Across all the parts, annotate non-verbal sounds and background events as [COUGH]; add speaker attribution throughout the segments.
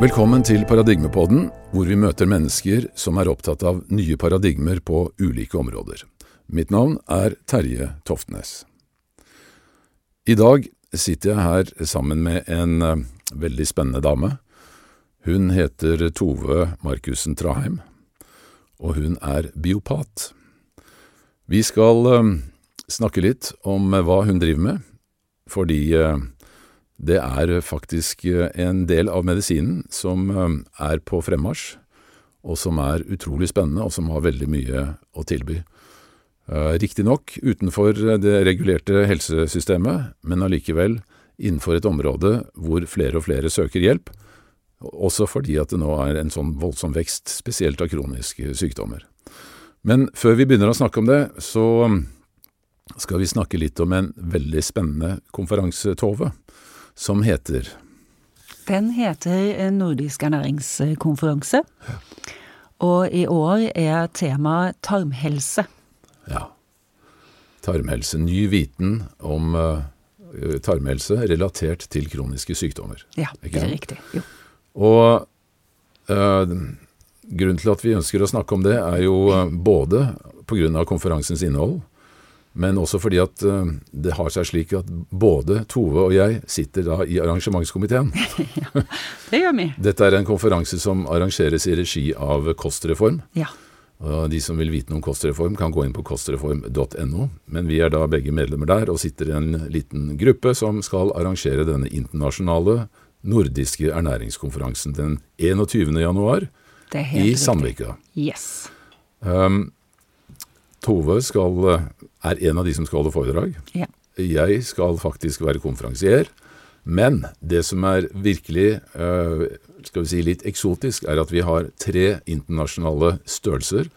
Speaker 1: Velkommen til Paradigmepodden, hvor vi møter mennesker som er opptatt av nye paradigmer på ulike områder. Mitt navn er Terje Toftnes. I dag sitter jeg her sammen med en uh, veldig spennende dame. Hun heter Tove Markussen Traheim, og hun er biopat. Vi skal uh, snakke litt om uh, hva hun driver med, fordi det er faktisk en del av medisinen som er på fremmarsj, og som er utrolig spennende, og som har veldig mye å tilby. Riktignok utenfor det regulerte helsesystemet, men allikevel innenfor et område hvor flere og flere søker hjelp, også fordi at det nå er en sånn voldsom vekst, spesielt av kroniske sykdommer. Men før vi begynner å snakke om det, så skal vi snakke litt om en veldig spennende konferanse, Tove, som heter
Speaker 2: Den heter Nordisk ernæringskonferanse, og i år er temaet tarmhelse.
Speaker 1: Ja. Tarmhelse. Ny viten om uh, tarmhelse relatert til kroniske sykdommer.
Speaker 2: Ja, det er riktig. Jo.
Speaker 1: Og uh, grunnen til at vi ønsker å snakke om det, er jo både pga. konferansens innhold, men også fordi at uh, det har seg slik at både Tove og jeg sitter da i arrangementskomiteen. [LAUGHS]
Speaker 2: ja, det gjør vi.
Speaker 1: Dette er en konferanse som arrangeres i regi av Kostreform.
Speaker 2: Ja.
Speaker 1: De som vil vite noe om kostreform, kan gå inn på kostreform.no. Men vi er da begge medlemmer der, og sitter i en liten gruppe som skal arrangere denne internasjonale nordiske ernæringskonferansen den 21. januar i Sandvika.
Speaker 2: Yes.
Speaker 1: Um, Tove skal, er en av de som skal holde foredrag.
Speaker 2: Ja.
Speaker 1: Jeg skal faktisk være konferansier. Men det som er virkelig uh, skal vi si litt eksotisk, er at vi har tre internasjonale størrelser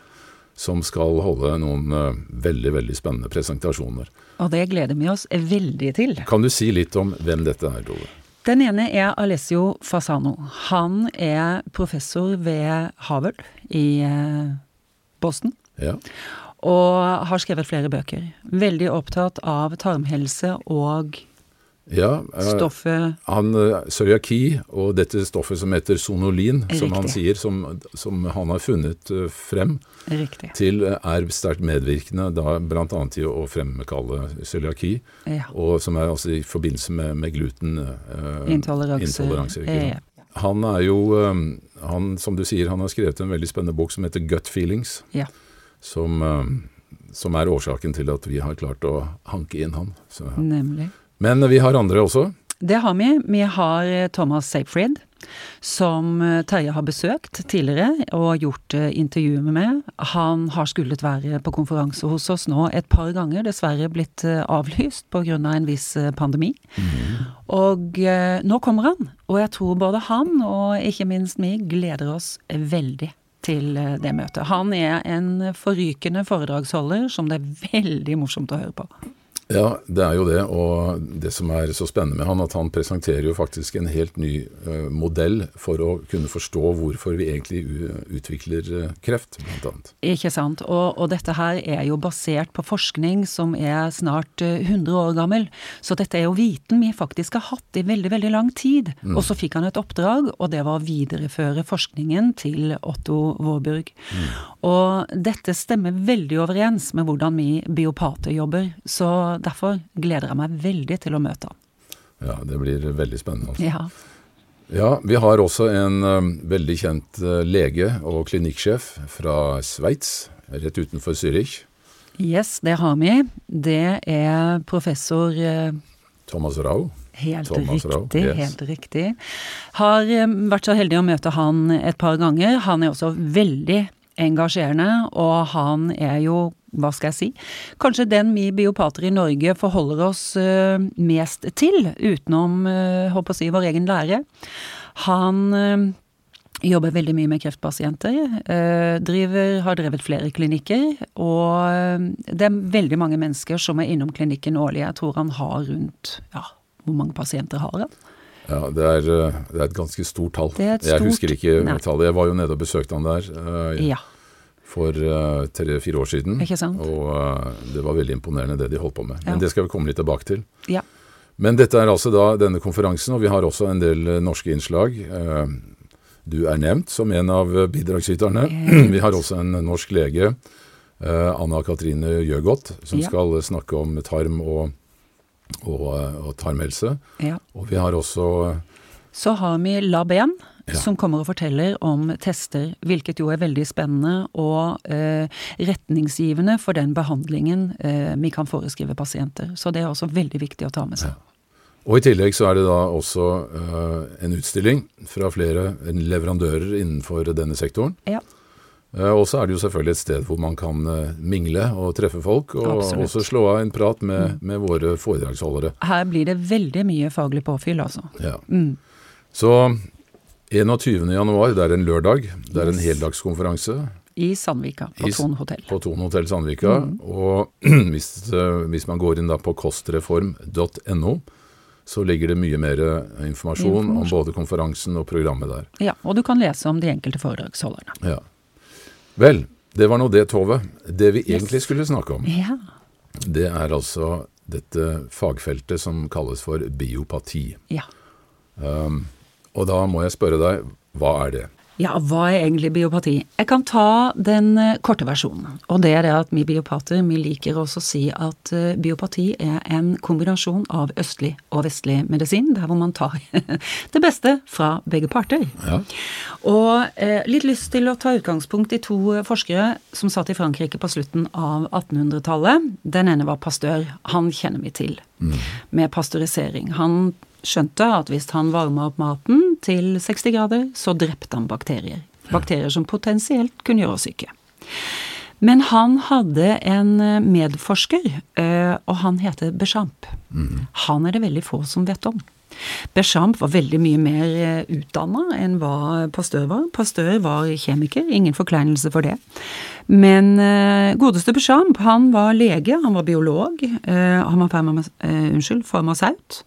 Speaker 1: som skal holde noen uh, veldig veldig spennende presentasjoner.
Speaker 2: Og det gleder vi oss veldig til.
Speaker 1: Kan du si litt om hvem dette er, Tove?
Speaker 2: Den ene er Alessio Fasano. Han er professor ved Harvard i Boston.
Speaker 1: Ja.
Speaker 2: Og har skrevet flere bøker. Veldig opptatt av tarmhelse og
Speaker 1: ja,
Speaker 2: eh, stoffet
Speaker 1: han, Cøliaki og dette stoffet som heter sonolin,
Speaker 2: Riktig.
Speaker 1: som han sier, som, som han har funnet uh, frem
Speaker 2: Riktig.
Speaker 1: til, er sterkt medvirkende da bl.a. til å fremkalle cøliaki,
Speaker 2: Ja.
Speaker 1: og som er altså i forbindelse med, med gluten
Speaker 2: Intoleranse.
Speaker 1: intoleranse.
Speaker 2: Ja.
Speaker 1: Han er jo, han, som du sier, han har skrevet en veldig spennende bok som heter Gut Feelings,
Speaker 2: Ja.
Speaker 1: Som, um, som er årsaken til at vi har klart å hanke inn han. Så,
Speaker 2: Nemlig.
Speaker 1: men vi har andre også.
Speaker 2: Det har vi. Vi har eh, Thomas Seyfried, som eh, Terje har besøkt tidligere og gjort eh, intervjuer med. Han har skullet være på konferanse hos oss nå et par ganger, dessverre blitt eh, avlyst pga. Av en viss eh, pandemi. Og eh, nå kommer han, og jeg tror både han og ikke minst vi gleder oss veldig til eh, det møtet. Han er en forrykende foredragsholder som det er veldig morsomt å høre på.
Speaker 1: Ja, det er jo det. Og det som er så spennende med han, at han presenterer jo faktisk en helt ny uh, modell for å kunne forstå hvorfor vi egentlig utvikler uh, kreft, blant annet.
Speaker 2: Ikke sant. Og, og, dette her er jo basert på forskning som er snart uh, 100 år gammel. Så dette er jo viten vi faktisk har hatt i veldig, veldig lang tid. Mm. Og så fikk han et oppdrag, og det var å videreføre forskningen til Otto Vårburg. Mm. Og dette stemmer veldig overens med hvordan vi biopater jobber. Så derfor gleder jeg meg veldig til å møte ham.
Speaker 1: Ja, det blir veldig spennende. Altså.
Speaker 2: Ja.
Speaker 1: ja, vi har også en um, veldig kjent uh, lege og klinikksjef fra Sveits, rett utenfor Zürich.
Speaker 2: Yes, det har vi. Det er professor uh,
Speaker 1: Thomas Rau.
Speaker 2: Helt
Speaker 1: Thomas
Speaker 2: riktig.
Speaker 1: Yes.
Speaker 2: helt riktig. Har um, vært så heldig å møte han et par ganger. Han er også veldig engasjerende, og han er jo hva skal jeg si, kanskje den vi biopater i Norge forholder oss uh, mest til, utenom håper å si, vår egen lære. Han uh, jobber veldig mye med kreftpasienter, driver, har drevet flere klinikker, og det er veldig mange mennesker som er innom klinikken årlig. Jeg tror han har rundt ja, hvor mange pasienter har han?
Speaker 1: Ja, det er, det er, et ganske stort tall.
Speaker 2: Det er et
Speaker 1: jeg husker ikke
Speaker 2: nei.
Speaker 1: tallet. Jeg var jo nede og besøkte han der
Speaker 2: Ja.
Speaker 1: For uh, tre-fire år siden. Og uh, det var veldig imponerende det de holdt på med.
Speaker 2: Ja.
Speaker 1: Men det skal vi komme litt tilbake til.
Speaker 2: Ja.
Speaker 1: Men dette er altså da denne konferansen, og vi har også en del norske innslag. Du er nevnt som en av bidragsyterne. [CLEARS THROAT] Vi har også en norsk lege, eh, Anna Katrine Gjøgodt, som
Speaker 2: Ja.
Speaker 1: skal snakke om tarm og, og, eh, og tarmhelse.
Speaker 2: Ja.
Speaker 1: Og vi har også
Speaker 2: Så har vi Lab1,
Speaker 1: Ja.
Speaker 2: som kommer og forteller om tester, hvilket jo er veldig spennende og eh, retningsgivende for den behandlingen eh, vi kan foreskrive pasienter. Så det er også veldig viktig å ta med seg.
Speaker 1: Og i tillegg så er det da også eh, en utstilling fra flere leverandører innenfor denne sektoren.
Speaker 2: Ja.
Speaker 1: Eh, og så er det jo selvfølgelig et sted hvor man kan eh, mingle og treffe folk, og
Speaker 2: Absolutt.
Speaker 1: også slå av en prat med, med våre foredragsholdere.
Speaker 2: Her blir det veldig mye faglig påfyll, altså.
Speaker 1: Ja.
Speaker 2: Mm.
Speaker 1: Så 21. januar, det er en lørdag, det er en heldagskonferanse
Speaker 2: I Sandvika, på Thon hotell.
Speaker 1: på Thon hotell Sandvika. Og [CLEARS THROAT] hvis, eh, hvis man går inn da på kostreform.no, så ligger det mye mer informasjon, informasjon, om både konferansen og programmet der.
Speaker 2: Ja, og du kan lese om de enkelte foredragsholderne.
Speaker 1: Ja. Vel, det var nå det, Tove. Det vi egentlig skulle snakke om,
Speaker 2: Ja.
Speaker 1: det er altså dette fagfeltet som kalles for biopati.
Speaker 2: Ja.
Speaker 1: Og da må jeg spørre deg, hva er det?
Speaker 2: Ja, hva er egentlig biopati? Jeg kan ta den eh, korte versjonen. Og det er det at vi biopater vi liker også å si at eh, biopati er en kombinasjon av østlig og vestlig medisin, der hvor man tar [LAUGHS] det beste fra begge parter.
Speaker 1: Ja.
Speaker 2: Og eh, litt lyst til å ta utgangspunkt i to eh, forskere som satt i Frankrike på slutten av 1800-tallet. Den ene var pastør. Han kjenner vi til med pasteurisering. Han skjønte at hvis han varma opp maten til 60 grader, så drepte han bakterier. Bakterier som potensielt kunne gjøre oss syke. Men han hadde en eh, medforsker, eh, og han heter Bechamp. Han er det veldig få som vet om. Bechamp var veldig mye mer utdanna enn hva Pasteur var. Pasteur var kjemiker, ingen forkleinelse for det. Men eh, godeste Bechamp, han var lege, han var biolog, eh, han var farma, eh, unnskyld, farmasaut.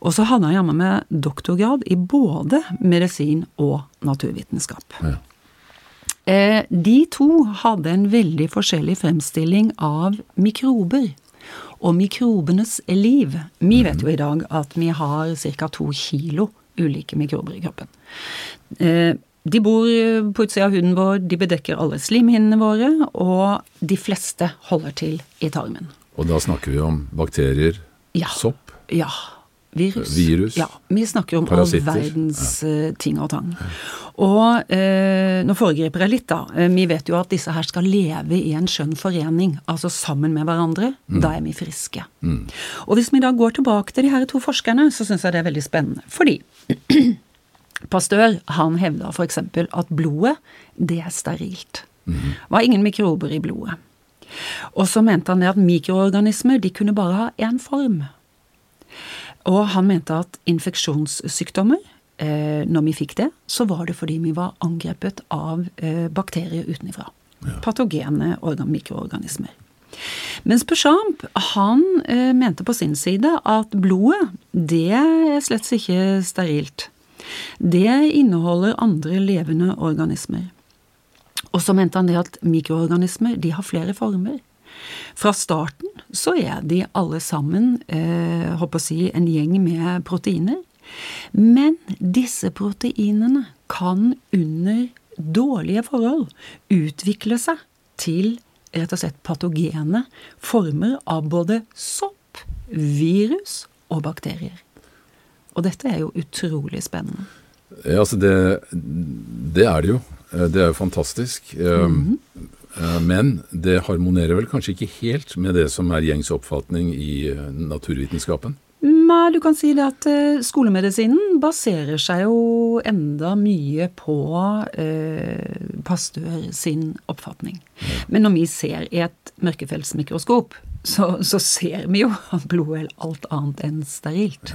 Speaker 2: Og så hadde han jammen med doktorgrad i både medisin og naturvitenskap.
Speaker 1: Ja.
Speaker 2: Eh, de to hadde en veldig forskjellig fremstilling av mikrober og mikrobenes liv. Vi vet jo i dag at vi har ca. to kilo ulike mikrober i kroppen. Eh, de bor på utsida av huden vår, de bedekker alle slimhinnene våre, og de fleste holder til i tarmen.
Speaker 1: Og da snakker vi om bakterier,
Speaker 2: Ja.
Speaker 1: sopp,
Speaker 2: Ja. Virus.
Speaker 1: Virus.
Speaker 2: Ja. Vi snakker om
Speaker 1: Parasitter.
Speaker 2: all verdens ja. ting og tang. Og eh, nå foregriper jeg litt, da. Eh, Vi vet jo at disse her skal leve i en skjønn forening, altså sammen med hverandre. Da er vi friske. Og hvis vi da går tilbake til de her to forskerne, så syns jeg det er veldig spennende. Fordi [CLEARS THROAT] Pastør han hevda f.eks. at blodet, det er sterilt. Det var ingen mikrober i blodet. Og så mente han det at mikroorganismer de kunne bare ha én form. Og han mente at infeksjonssykdommer, eh, når vi fikk det, så var det fordi vi var angrepet av eh, bakterier utenfra. Patogene organ mikroorganismer. Mens Bechamp han eh, mente på sin side at blodet, det er slett ikke sterilt. Det inneholder andre levende organismer. Og så mente han det at mikroorganismer de har flere former. Fra starten så er de alle sammen eh, håper å si, en gjeng med proteiner. Men disse proteinene kan under dårlige forhold utvikle seg til rett og slett patogene former av både sopp, virus og bakterier. Og dette er jo utrolig spennende.
Speaker 1: Ja, altså det, det er det jo. Eh, Det er jo fantastisk. Mm eh, Men det harmonerer vel kanskje ikke helt med det som er gjengs oppfatning i eh, naturvitenskapen?
Speaker 2: Nei, du kan si det at eh, skolemedisinen baserer seg jo enda mye på eh, Pasteur sin oppfatning. Men når vi ser i et mørkefeltsmikroskop, så, så ser vi jo [LAUGHS] at blodet er alt annet enn sterilt.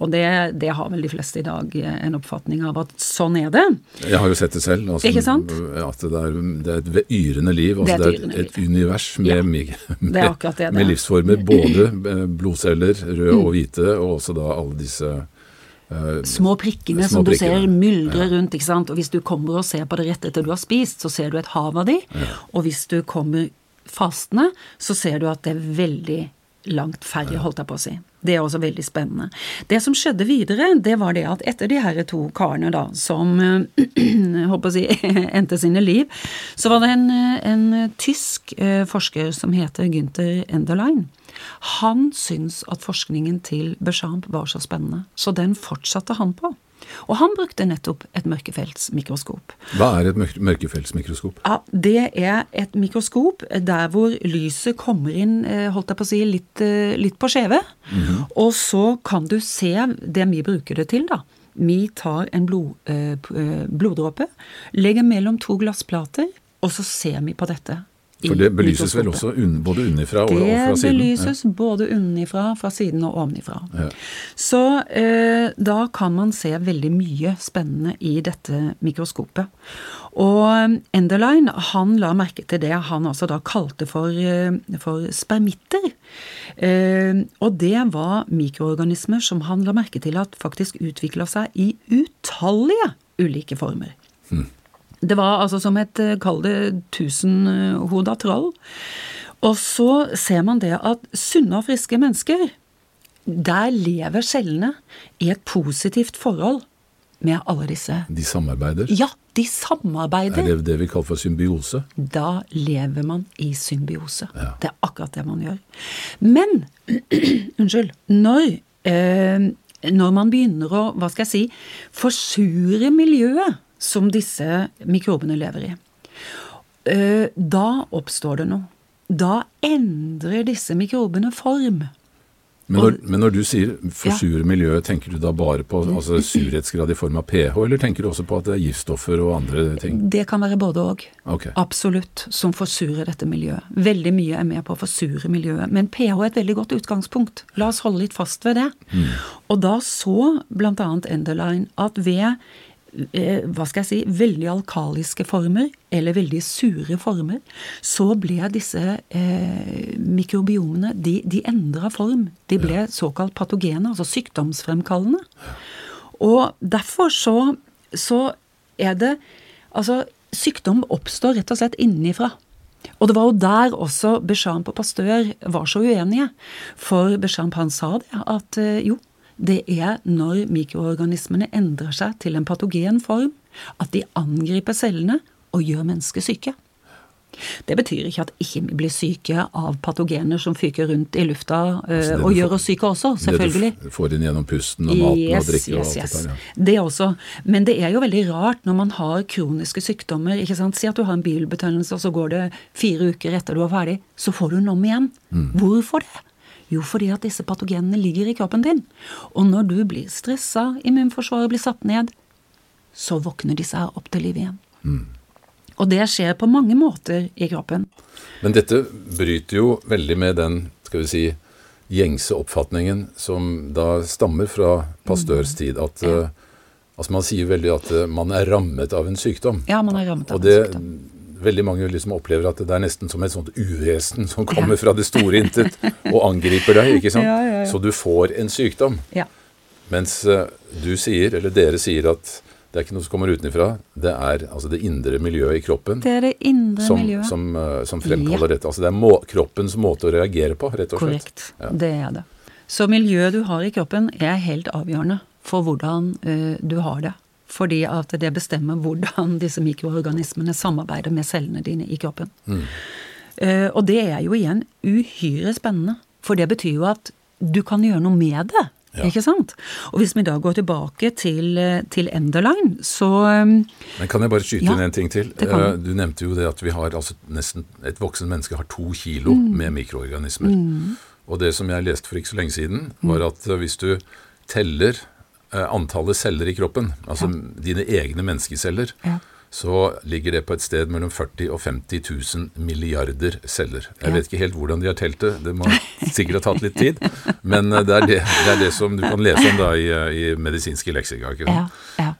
Speaker 2: Og det, det har vel de fleste i dag eh, en oppfatning av at sånn er det.
Speaker 1: Jeg har jo sett det selv. Altså,
Speaker 2: Ikke sant?
Speaker 1: At det er, det er et yrende liv. Altså,
Speaker 2: Det er
Speaker 1: det
Speaker 2: et
Speaker 1: er
Speaker 2: yrende
Speaker 1: et, et univers med,
Speaker 2: Ja,
Speaker 1: med, med,
Speaker 2: det er det det
Speaker 1: med
Speaker 2: er.
Speaker 1: livsformer. Både eh, blodceller, røde
Speaker 2: Mm.
Speaker 1: og hvite, og også da alle disse eh,
Speaker 2: Små prikkene
Speaker 1: Små
Speaker 2: som du
Speaker 1: prikkene.
Speaker 2: ser myldre rundt, ikke sant. Og hvis du kommer og ser på det rett etter du har spist, så ser du et hav av de. Og hvis du kommer fastende, så ser du at det er veldig langt færre, holdt jeg på å si. Det er også veldig spennende. Det som skjedde videre, det var det at etter de her to karene da, som [CLEARS THROAT] håper å si, [LAUGHS] endte sine liv, så var det en, en tysk eh, forsker som heter Günther Enderlein. Han syntes at forskningen til Bechamp var så spennende, så den fortsatte han på. Og han brukte nettopp et mørkefeltsmikroskop.
Speaker 1: Hva er et mørkefeltsmikroskop?
Speaker 2: Ja, Det er et mikroskop der hvor lyset kommer inn eh, holdt jeg på å si, litt, eh, litt på skjeve. Mm -hmm. Og så kan du se det vi bruker det til, da. Vi tar en blod, eh, bloddråpe, legger mellom to glassplater, og så ser vi på dette
Speaker 1: for det belyses vel også un, både unnifra og, og, fra
Speaker 2: siden? Det belyses ja. både unnifra, fra siden og ovenifra. Ja. Så eh, da kan man se veldig mye spennende i dette mikroskopet. Og Enderline Enderlein han la merke til det han altså da kalte for, eh, for spermitter. Eh, og det var mikroorganismer som han la merke til at faktisk utvikla seg i utallige ulike former. Hmm. Det var altså som et, eh, kall det, tusenhoda troll. Og så ser man det at sunne og friske mennesker, der lever cellene i et positivt forhold med alle disse.
Speaker 1: De samarbeider?
Speaker 2: Ja, de samarbeider.
Speaker 1: Er det det vi kaller for symbiose?
Speaker 2: Da lever man i symbiose. Ja. Det er akkurat det man gjør. Men, [CLEARS THROAT] unnskyld, når, eh, når man begynner å, hva skal jeg si, forsure miljøet som disse mikrobene lever i. Eh, da oppstår det noe. Da endrer disse mikrobene form.
Speaker 1: Men når, men når, du sier forsure ja. miljøet, tenker du da bare på altså, surhetsgrad i form av pH, eller tenker du også på at det er giftstoffer og andre ting?
Speaker 2: Det kan være både og. Okay. Absolutt. Som forsurer dette miljøet. Veldig mye er med på å forsure miljøet. Men pH er et veldig godt utgangspunkt. La oss holde litt fast ved det. Mm. Og da så bl.a. Enderline at ved hva skal jeg si, veldig alkaliske former, eller veldig sure former, så ble disse eh, mikrobiomene De, de endra form. De ble såkalt patogene, altså sykdomsfremkallende. Og derfor så, så er det Altså, sykdom oppstår rett og slett innenfra. Og det var jo der også Bechamp og Pasteur var så uenige. For Bechamp han sa det, at eh, jo, det er når mikroorganismene endrer seg til en patogen form, at de angriper cellene og gjør mennesker syke. Det betyr ikke at ikke vi blir syke av patogener som fyker rundt i lufta altså og gjør oss syke også, selvfølgelig.
Speaker 1: Det du får inn gjennom pusten og maten yes, og drikke yes, og alt yes.
Speaker 2: det der. Ja. Det også. Men det er jo veldig rart når man har kroniske sykdommer. ikke sant? Si at du har en bilbetennelse, og så går det fire uker etter du er ferdig. Så får du en om igjen. Mm. Hvorfor det? Jo, fordi at disse patogenene ligger i kroppen din. Og når du blir stressa, immunforsvaret blir satt ned, så våkner disse her opp til liv igjen. Mm. Og det skjer på mange måter i kroppen.
Speaker 1: Men dette bryter jo veldig med den, skal vi si, gjengse oppfatningen som da stammer fra Pasteurs mm. tid. At ja. uh, altså man sier veldig at uh, man er rammet av en sykdom.
Speaker 2: Ja, man er rammet av
Speaker 1: og en sykdom veldig mange liksom opplever at det er nesten som et sånt uvesen som kommer fra det store intet og angriper deg. ikke sant? Ja, ja, ja. Så du får en sykdom. Mens uh, du sier, eller dere sier, at det er ikke noe som kommer utenfra. Det er altså det indre miljøet i kroppen
Speaker 2: det er det indre
Speaker 1: som,
Speaker 2: miljøet.
Speaker 1: Som, uh, som fremkaller dette. Altså det er må, kroppens måte å reagere på, rett og slett.
Speaker 2: Korrekt. Det er det. Så miljøet du har i kroppen, er helt avgjørende for hvordan uh, du har det. Fordi at det bestemmer hvordan disse mikroorganismene samarbeider med cellene dine i kroppen. Mm. Uh, og det er jo igjen uhyre spennende. For det betyr jo at du kan gjøre noe med det. Ja. Ikke sant? Og hvis vi da går tilbake til, til Enderline, så um,
Speaker 1: Men kan jeg bare skyte ja, inn en ting til? Du nevnte jo det at vi har altså nesten Et voksen menneske har to kilo mm. med mikroorganismer. Mm. Og det som jeg leste for ikke så lenge siden, var mm. at uh, hvis du teller Eh, antallet celler i kroppen, altså ja. dine egne menneskeceller, ja. så ligger det på et sted mellom 40 og 50 000 milliarder celler. Jeg ja. vet ikke helt hvordan de har telt det, det må [LAUGHS] sikkert ha tatt litt tid. Men eh, det er det, det, er det som du kan lese om da i, eh, i medisinske leksika.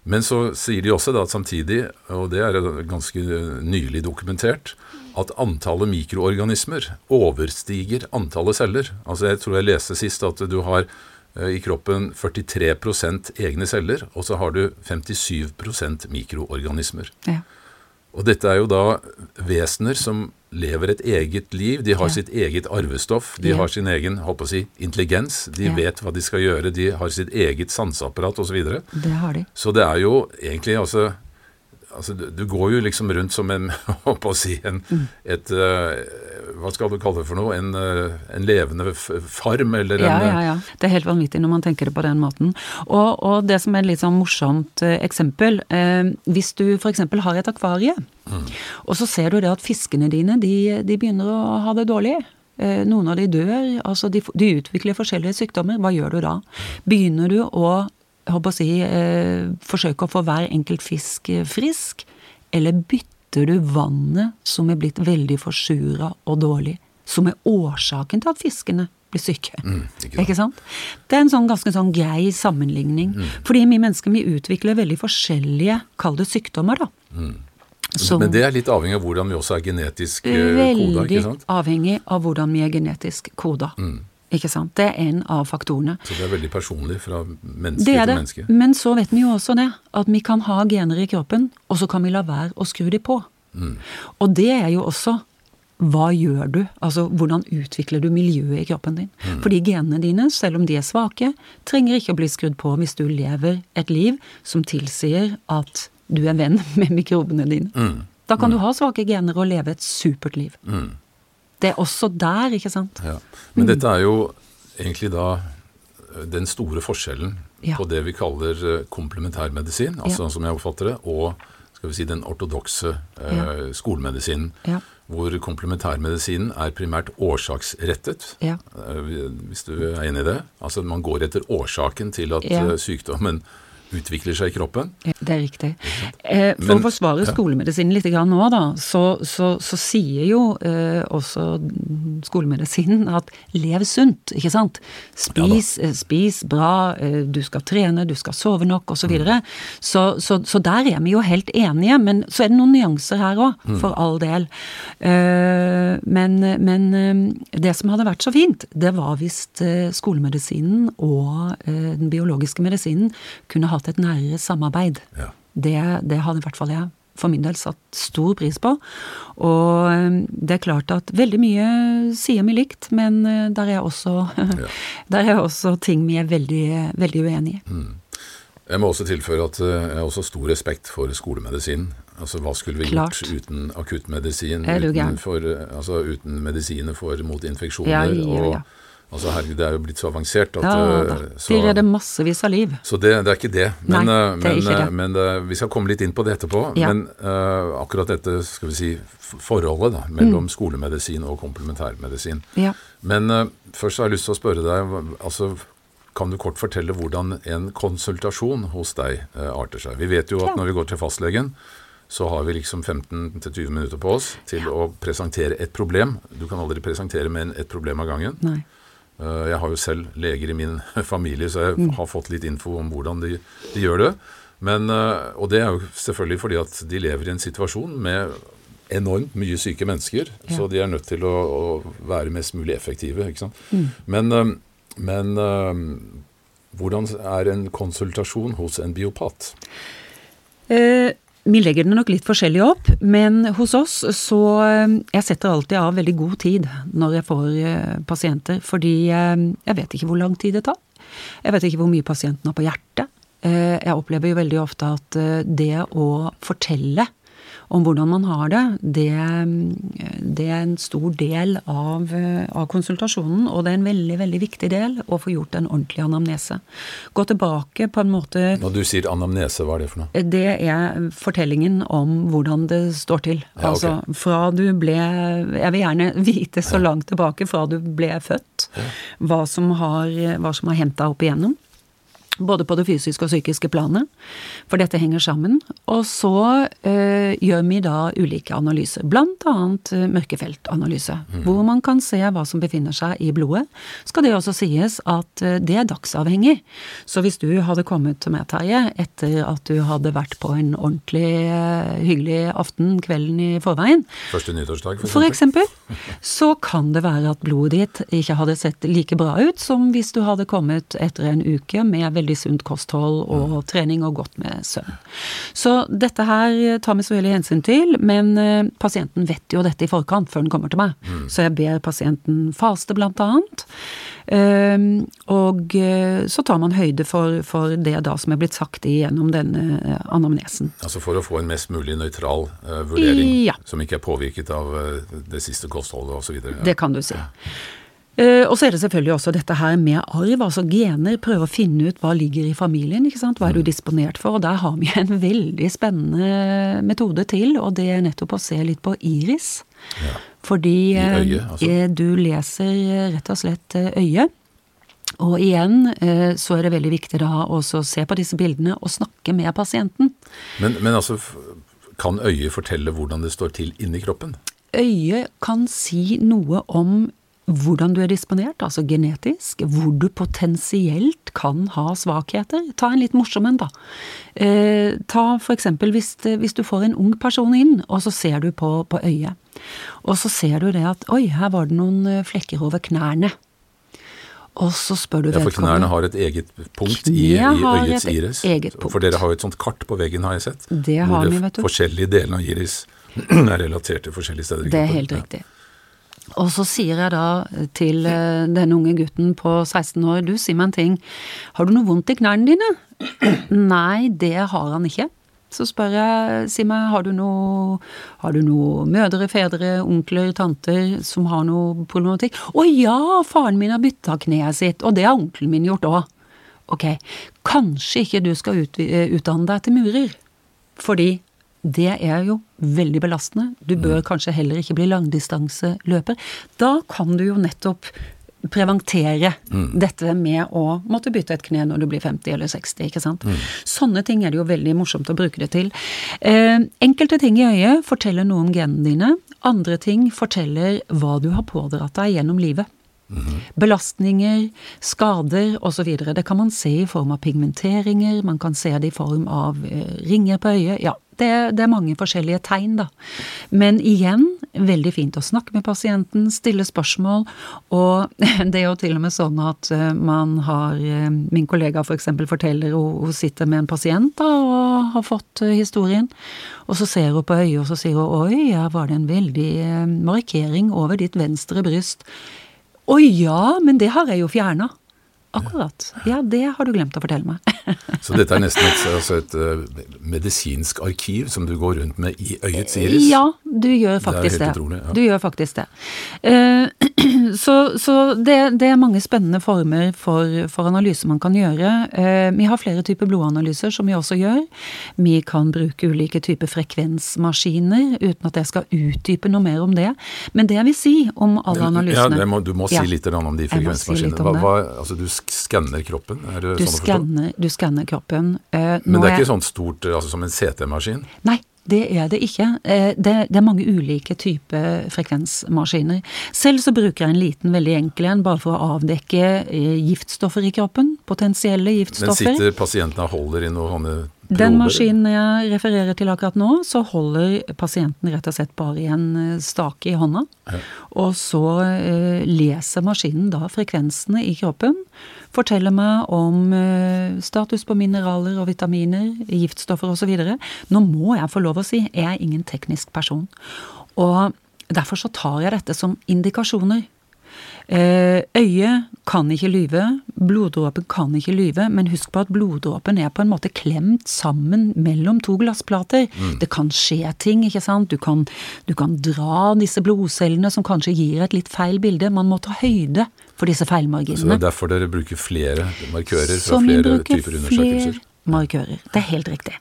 Speaker 1: Men så sier de også da at samtidig, og det er ganske nylig dokumentert, at antallet mikroorganismer overstiger antallet celler. Altså Jeg tror jeg leste sist at du har Eh, i kroppen 43 egne celler, og så har du 57% mikroorganismer. Ja. Og dette er jo da vesener som lever et eget liv. De har
Speaker 2: Ja.
Speaker 1: sitt eget arvestoff. De
Speaker 2: Ja.
Speaker 1: har sin egen holdt på å si, intelligens. De vet hva de skal gjøre. De har sitt eget sanseapparat osv. Så.
Speaker 2: Det har de.
Speaker 1: så det er jo egentlig altså, altså du, du går jo liksom rundt som en [LAUGHS] holdt på å si en,
Speaker 2: Mm.
Speaker 1: et eh, Hva skal du kalle det for noe? En, eh, en levende farm, eller
Speaker 2: Ja,
Speaker 1: en eh,
Speaker 2: ja, ja. Det er helt vanvittig når man tenker det på den måten. Og, og det som er et litt sånn morsomt eh, eksempel eh, Hvis du f.eks. har et akvarie, og så ser du det at fiskene dine de, de begynner å ha det dårlig. Eh, noen av de dør, altså de, de utvikler forskjellige sykdommer. Hva gjør du da? Begynner du å å si, eh, forsøke å få hver enkelt fisk frisk, eller bytter du vannet som er blitt veldig forsura og dårlig, som er årsaken til at fiskene blir syke?
Speaker 1: Mm, ikke?
Speaker 2: Ikke sant? Det er en sånn ganske sånn grei sammenligning.
Speaker 1: Mm.
Speaker 2: Fordi vi mennesker vi utvikler veldig forskjellige, kall det sykdommer, da. Som
Speaker 1: Men det er litt avhengig av hvordan vi også er genetisk eh, koda,
Speaker 2: veldig
Speaker 1: ikke sant? Veldig
Speaker 2: avhengig av hvordan vi er genetisk koda. Ikke sant? Det er en av faktorene.
Speaker 1: Så det er veldig personlig fra menneske
Speaker 2: Det er
Speaker 1: til menneske.
Speaker 2: Men så vet vi jo også det, at vi kan ha gener i kroppen, og så kan vi la være å skru de på.
Speaker 1: Mm.
Speaker 2: Og det er jo også hva gjør du? Altså hvordan utvikler du miljøet i kroppen din?
Speaker 1: Mm.
Speaker 2: Fordi genene dine, selv om de er svake, trenger ikke å bli skrudd på hvis du lever et liv som tilsier at du er venn [LAUGHS] med mikrobene dine.
Speaker 1: Mm.
Speaker 2: Da kan du ha svake gener og leve et supert liv. Det er også der, ikke sant?
Speaker 1: Ja.
Speaker 2: Mm.
Speaker 1: Men dette er jo egentlig da eh, den store forskjellen
Speaker 2: Ja.
Speaker 1: på det vi kaller eh, komplementærmedisin, altså
Speaker 2: Ja.
Speaker 1: som jeg oppfatter det, og skal vi si den ortodokse eh, skolemedisinen. Hvor komplementærmedisinen er primært årsaksrettet.
Speaker 2: Ja.
Speaker 1: Eh, Hvis du er enig i det? Altså man går etter årsaken til at eh, sykdommen utvikler seg i kroppen.
Speaker 2: Det er riktig. Eh, for
Speaker 1: Men-
Speaker 2: å forsvare skolemedisinen litt grann nå, da, så, så, så sier jo eh, også skolemedisinen at lev sunt, ikke sant? Spis, ja spis bra, eh, du skal trene, du skal sove nok, osv. Så, videre. så, så Så der er vi jo helt enige, men så er det noen nyanser her òg, for all del. Eh, men men eh, det som hadde vært så fint, det var hvis eh, skolemedisinen og eh, den biologiske medisinen kunne hatt et nærere samarbeid.
Speaker 1: Ja.
Speaker 2: Det, det hadde i hvert fall jeg for min del satt stor pris på. Og eh, det er klart at veldig mye sier vi likt, men eh, der er også, [LAUGHS] der er også ting vi er veldig, veldig uenige i.
Speaker 1: Mm. Jeg må også tilføre at eh, jeg har også stor respekt for skolemedisin. Altså Hva skulle vi
Speaker 2: Klart.
Speaker 1: gjort uten akuttmedisin, uten, eh, altså, uten medisiner mot infeksjoner?
Speaker 2: Ja, ja,
Speaker 1: og
Speaker 2: ja.
Speaker 1: Altså Herregud, det er jo blitt så avansert at
Speaker 2: Ja
Speaker 1: eh,
Speaker 2: da.
Speaker 1: så,
Speaker 2: De redder massevis av liv.
Speaker 1: så det, det er ikke det. Men,
Speaker 2: Nei,
Speaker 1: eh,
Speaker 2: det er
Speaker 1: men,
Speaker 2: ikke det.
Speaker 1: eh, men eh, vi skal komme litt inn på det etterpå.
Speaker 2: Ja.
Speaker 1: Men uh, akkurat dette skal vi si, forholdet da, mellom skolemedisin og komplementærmedisin.
Speaker 2: Ja.
Speaker 1: Men uh, først har jeg lyst til å spørre deg, altså, kan du kort fortelle hvordan en konsultasjon hos deg uh, arter seg? Vi vet jo at
Speaker 2: Ja.
Speaker 1: når vi går til fastlegen, så har vi liksom 15-20 minutter på oss til å presentere et problem. Du kan aldri presentere med en- et problem av gangen.
Speaker 2: Nei.
Speaker 1: Eh, Jeg har jo selv leger i min [LAUGHS] familie, så jeg har fått litt info om hvordan de, de gjør det. Men, eh, og det er jo selvfølgelig fordi at de lever i en situasjon med enormt mye syke mennesker,
Speaker 2: Ja.
Speaker 1: så de er nødt til å, å være mest mulig effektive. ikke?
Speaker 2: Mm.
Speaker 1: Men, eh, men hvordan er en konsultasjon hos en biopat?
Speaker 2: Eh, vi legger det nok litt forskjellig opp, men hos oss så eh, Jeg setter alltid av veldig god tid når jeg får eh, pasienter, fordi eh, jeg vet ikke hvor lang tid det tar. Jeg vet ikke hvor mye pasienten har på hjertet. Jeg opplever jo veldig ofte at det å fortelle om hvordan man har det, det, det er en stor del av, av konsultasjonen, og det er en veldig, veldig viktig del å få gjort en ordentlig anamnese. Gå tilbake på en måte
Speaker 1: Når du sier anamnese, hva er det for noe?
Speaker 2: det er fortellingen om hvordan det står til.
Speaker 1: Ja, okay.
Speaker 2: Altså fra du ble Jeg vil gjerne vite så langt tilbake fra du ble født, hva som har, hva som har hendt deg opp igjennom. Både på det fysiske og psykiske planet, for dette henger sammen. Og så eh, gjør vi da ulike analyser, blant annet mørkefeltanalyse, mørkefeltanalyse, hvor man kan se hva som befinner seg i blodet. Skal det også sies at eh, det er dagsavhengig. Så hvis du hadde kommet til meg, Terje, etter at du hadde vært på en ordentlig eh, hyggelig aften kvelden i forveien,
Speaker 1: Første nyttårsdag,
Speaker 2: for
Speaker 1: eksempel?
Speaker 2: eksempel, så kan det være at blodet ditt ikke hadde sett like bra ut som hvis du hadde kommet etter en uke med veldig veldig sunt kosthold og trening og godt med søvn. Så dette her tar vi så veldig hensyn til, men eh, pasienten vet jo dette i forkant før den kommer til meg. Så jeg ber pasienten faste, blant annet. Um, og eh, så tar man høyde for, for, det da som er blitt sagt gjennom denne eh, anamnesen.
Speaker 1: Altså for å få en mest mulig nøytral vurdering, ja. som ikke er påvirket av det siste kostholdet osv.? Ja.
Speaker 2: Det kan du si. Uh, og så er det selvfølgelig også dette her med arv, altså gener. Prøve å finne ut hva ligger i familien, ikke sant. Hva er du mm. disponert for? Og der har vi en veldig spennende metode til, og det er nettopp å se litt på iris. Ja. Fordi øye, eh, altså. du leser eh, rett og slett eh, øyet. Og igjen så er det veldig viktig da å se på disse bildene og snakke med pasienten.
Speaker 1: Men, men altså, kan øyet fortelle hvordan det står til inni kroppen?
Speaker 2: Øyet kan si noe om hvordan du er disponert, altså genetisk, hvor du potensielt kan ha svakheter. Ta en litt morsom en, da. Eh, ta for eksempel hvis, hvis, du får en ung person inn, og så ser du på, på øyet. Og så ser du det at oi, her var det noen eh, flekker over knærne. Og så spør du vedkommende
Speaker 1: Ja, for knærne har et eget punkt i, i øyets iris. For dere har jo et sånt kart på veggen, har jeg sett.
Speaker 2: Det har vi, vet du.
Speaker 1: Hvor forskjellige delene av iris [CLEARS THROAT] er relatert til forskjellige steder.
Speaker 2: Det er helt riktig. Ja. Og så sier jeg da til den denne unge gutten på 16 år, du, si meg en ting, har du noe vondt i knærne dine? [CLEARS THROAT] Nei, det har han ikke. Så spør jeg, si meg, har du noe, har du noe mødre, fedre, onkler, tanter som har noe problematikk? Å ja, faren min har bytta kneet sitt, og det har onkelen min gjort òg. Ok, kanskje ikke du skal eh, utdanne deg til murer, fordi det er jo veldig belastende. Du bør mm. kanskje heller ikke bli langdistanseløper. Da kan du jo nettopp preventere mm. dette med å måtte bytte et kne når du blir 50 eller 60. ikke sant? Mm. Sånne ting er det jo veldig morsomt å bruke det til. Eh, enkelte ting i øyet forteller noe om genene dine. Andre ting forteller hva du har pådratt deg gjennom livet. Mm. Belastninger, skader osv. Det kan man se i form av pigmenteringer, man kan se det i form av eh, ringer på øyet. Ja, det, det, er mange forskjellige tegn, da. Men igjen, veldig fint å snakke med pasienten, stille spørsmål. Og [LAUGHS] det er jo til og med sånn at eh, man har eh, Min kollega f.eks. For forteller hun, hun sitter med en pasient da, og har fått eh, historien. Og så ser hun på øyet, og så sier hun oi, her var det en veldig markering over ditt venstre bryst. Å ja, men det har jeg jo fjerna. Akkurat. Ja, det har du glemt å fortelle meg. [LAUGHS]
Speaker 1: Så dette er nesten et, altså et uh, medisinsk arkiv som du går rundt med i øyets iris?
Speaker 2: Ja, du gjør faktisk det. Er helt Utrolig, ja. Du gjør faktisk det. Uh, [CLEARS THROAT] så, så det, det, er mange spennende former for, for analyse man kan gjøre. Uh, vi har flere typer blodanalyser som vi også gjør. Vi kan bruke ulike typer frekvensmaskiner, uten at jeg skal utdype noe mer om det. Men det jeg vil si om alle analysene
Speaker 1: ja, må, Du må si ja, litt om de frekvensmaskinene. Si hva, hva, altså, du skanner kroppen? Er
Speaker 2: du sånn? Du skanner kroppen.
Speaker 1: Uh, Men det er ikke sånn stort altså, som en CT-maskin?
Speaker 2: Nei, det er det ikke. Eh, det, det, er mange ulike typer frekvensmaskiner. Selv så bruker jeg en liten, veldig enkel en, bare for å avdekke eh, giftstoffer i kroppen. Potensielle giftstoffer.
Speaker 1: Men sitter pasienten og holder i noen prober?
Speaker 2: Den maskinen jeg refererer til akkurat nå, så holder pasienten rett og slett bare i en eh, stake i hånda. Ja. Og så leser maskinen da frekvensene i kroppen forteller meg om uh, status på mineraler og vitaminer, giftstoffer osv. Nå må jeg få lov å si, jeg er ingen teknisk person. Og derfor så tar jeg dette som indikasjoner. Uh, øyet kan ikke lyve, bloddråpen kan ikke lyve, men husk på at bloddråpen er på en måte klemt sammen mellom to glassplater. Mm. Det kan skje ting, ikke sant. Du kan, du kan dra disse blodcellene som kanskje gir et litt feil bilde. Man må ta høyde for disse feilmarginene. Så
Speaker 1: det er derfor dere bruker flere markører fra flere typer undersøkelser?
Speaker 2: Flere markører, det er helt riktig.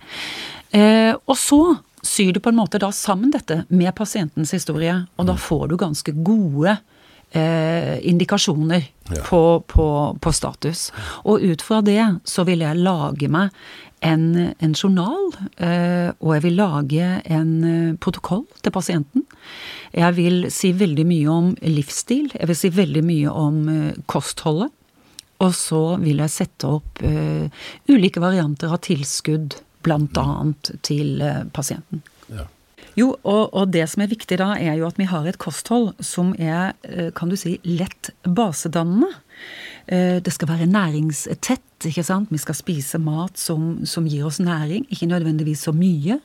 Speaker 2: Eh, og så syr du på en måte da sammen dette med pasientens historie, og da mm. får du ganske gode eh, indikasjoner ja. på, på, på, status. Og ut fra det så vil jeg lage meg en, en journal, eh, og jeg vil lage en eh, protokoll til pasienten. Jeg vil si veldig mye om livsstil. Jeg vil si veldig mye om uh, kostholdet. Og så vil jeg sette opp ulike varianter av tilskudd, bl.a. til uh, pasienten. Ja. Jo, og, og, det som er viktig da, er jo at vi har et kosthold som er, kan du si, lett basedannende. Eh, det skal være næringstett, ikke sant. Vi skal spise mat som, som gir oss næring, ikke nødvendigvis så mye.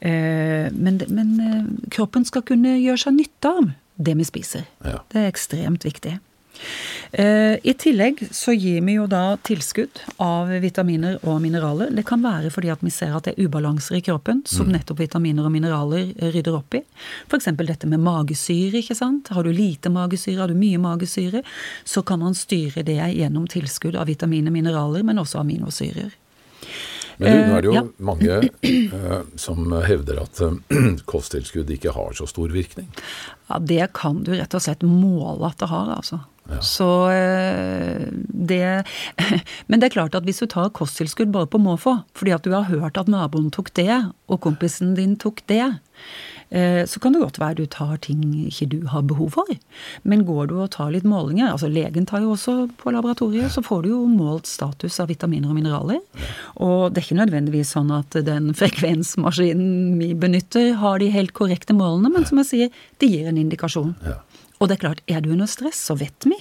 Speaker 2: Eh, men, men eh, kroppen skal kunne gjøre seg nytte av det vi spiser.
Speaker 1: Ja.
Speaker 2: Det er ekstremt viktig. Eh, I tillegg så gir vi jo da tilskudd av vitaminer og mineraler. Det kan være fordi at vi ser at det er ubalanser i kroppen som nettopp vitaminer og mineraler rydder opp i. F.eks. dette med magesyre. ikke sant? Har du lite magesyre, har du mye magesyre, så kan man styre det gjennom tilskudd av vitaminer, mineraler, men også aminosyrer.
Speaker 1: Men nå er det jo
Speaker 2: Eh, ja.
Speaker 1: mange [CLEARS THROAT] eh, som hevder at eh, [CLEARS THROAT] kosttilskudd ikke har så stor virkning.
Speaker 2: Ja, Det kan du rett og slett måle at det har, altså. Så eh, det [LAUGHS] Men det er klart at hvis du tar kosttilskudd bare på måfå, fordi at du har hørt at naboen tok det, og kompisen din tok det, eh, så kan det godt være du tar ting ikke du har behov for. Men går du og tar litt målinger Altså legen tar jo også på laboratoriet, så får du jo målt status av vitaminer og mineraler. Og det er ikke nødvendigvis sånn at den [LAUGHS] frekvensmaskinen vi benytter, har de helt korrekte målene, men som jeg sier, det gir en indikasjon.
Speaker 1: Ja.
Speaker 2: Og det er klart, er du under stress, så vet vi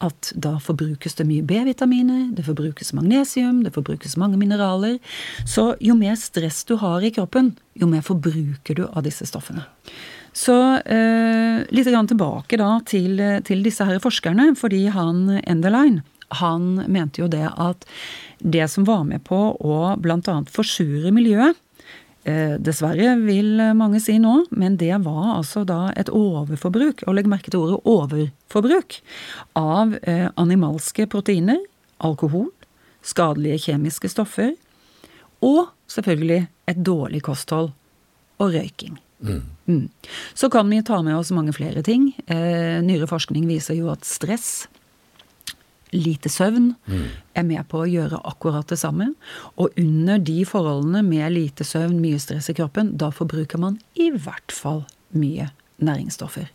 Speaker 2: at da forbrukes det mye B-vitaminer, det forbrukes magnesium, det forbrukes mange mineraler. Så jo mer stress du har i kroppen, jo mer forbruker du av disse stoffene. Så eh, litt tilbake da til, til disse her forskerne, fordi han Enderlein, han mente jo det at det som var med på å annet forsure miljøet, dessverre, vil mange si nå, men det var altså da et overforbruk, og legg merke til ordet overforbruk, av eh, animalske proteiner, alkohol, skadelige kjemiske stoffer, og selvfølgelig et dårlig kosthold og røyking. Mm. Så kan vi ta med oss mange flere ting. Eh, nyere forskning viser jo at stress lite søvn er med på å gjøre akkurat det samme. Og under de forholdene med lite søvn, mye stress i kroppen, da forbruker man i hvert fall mye næringsstoffer.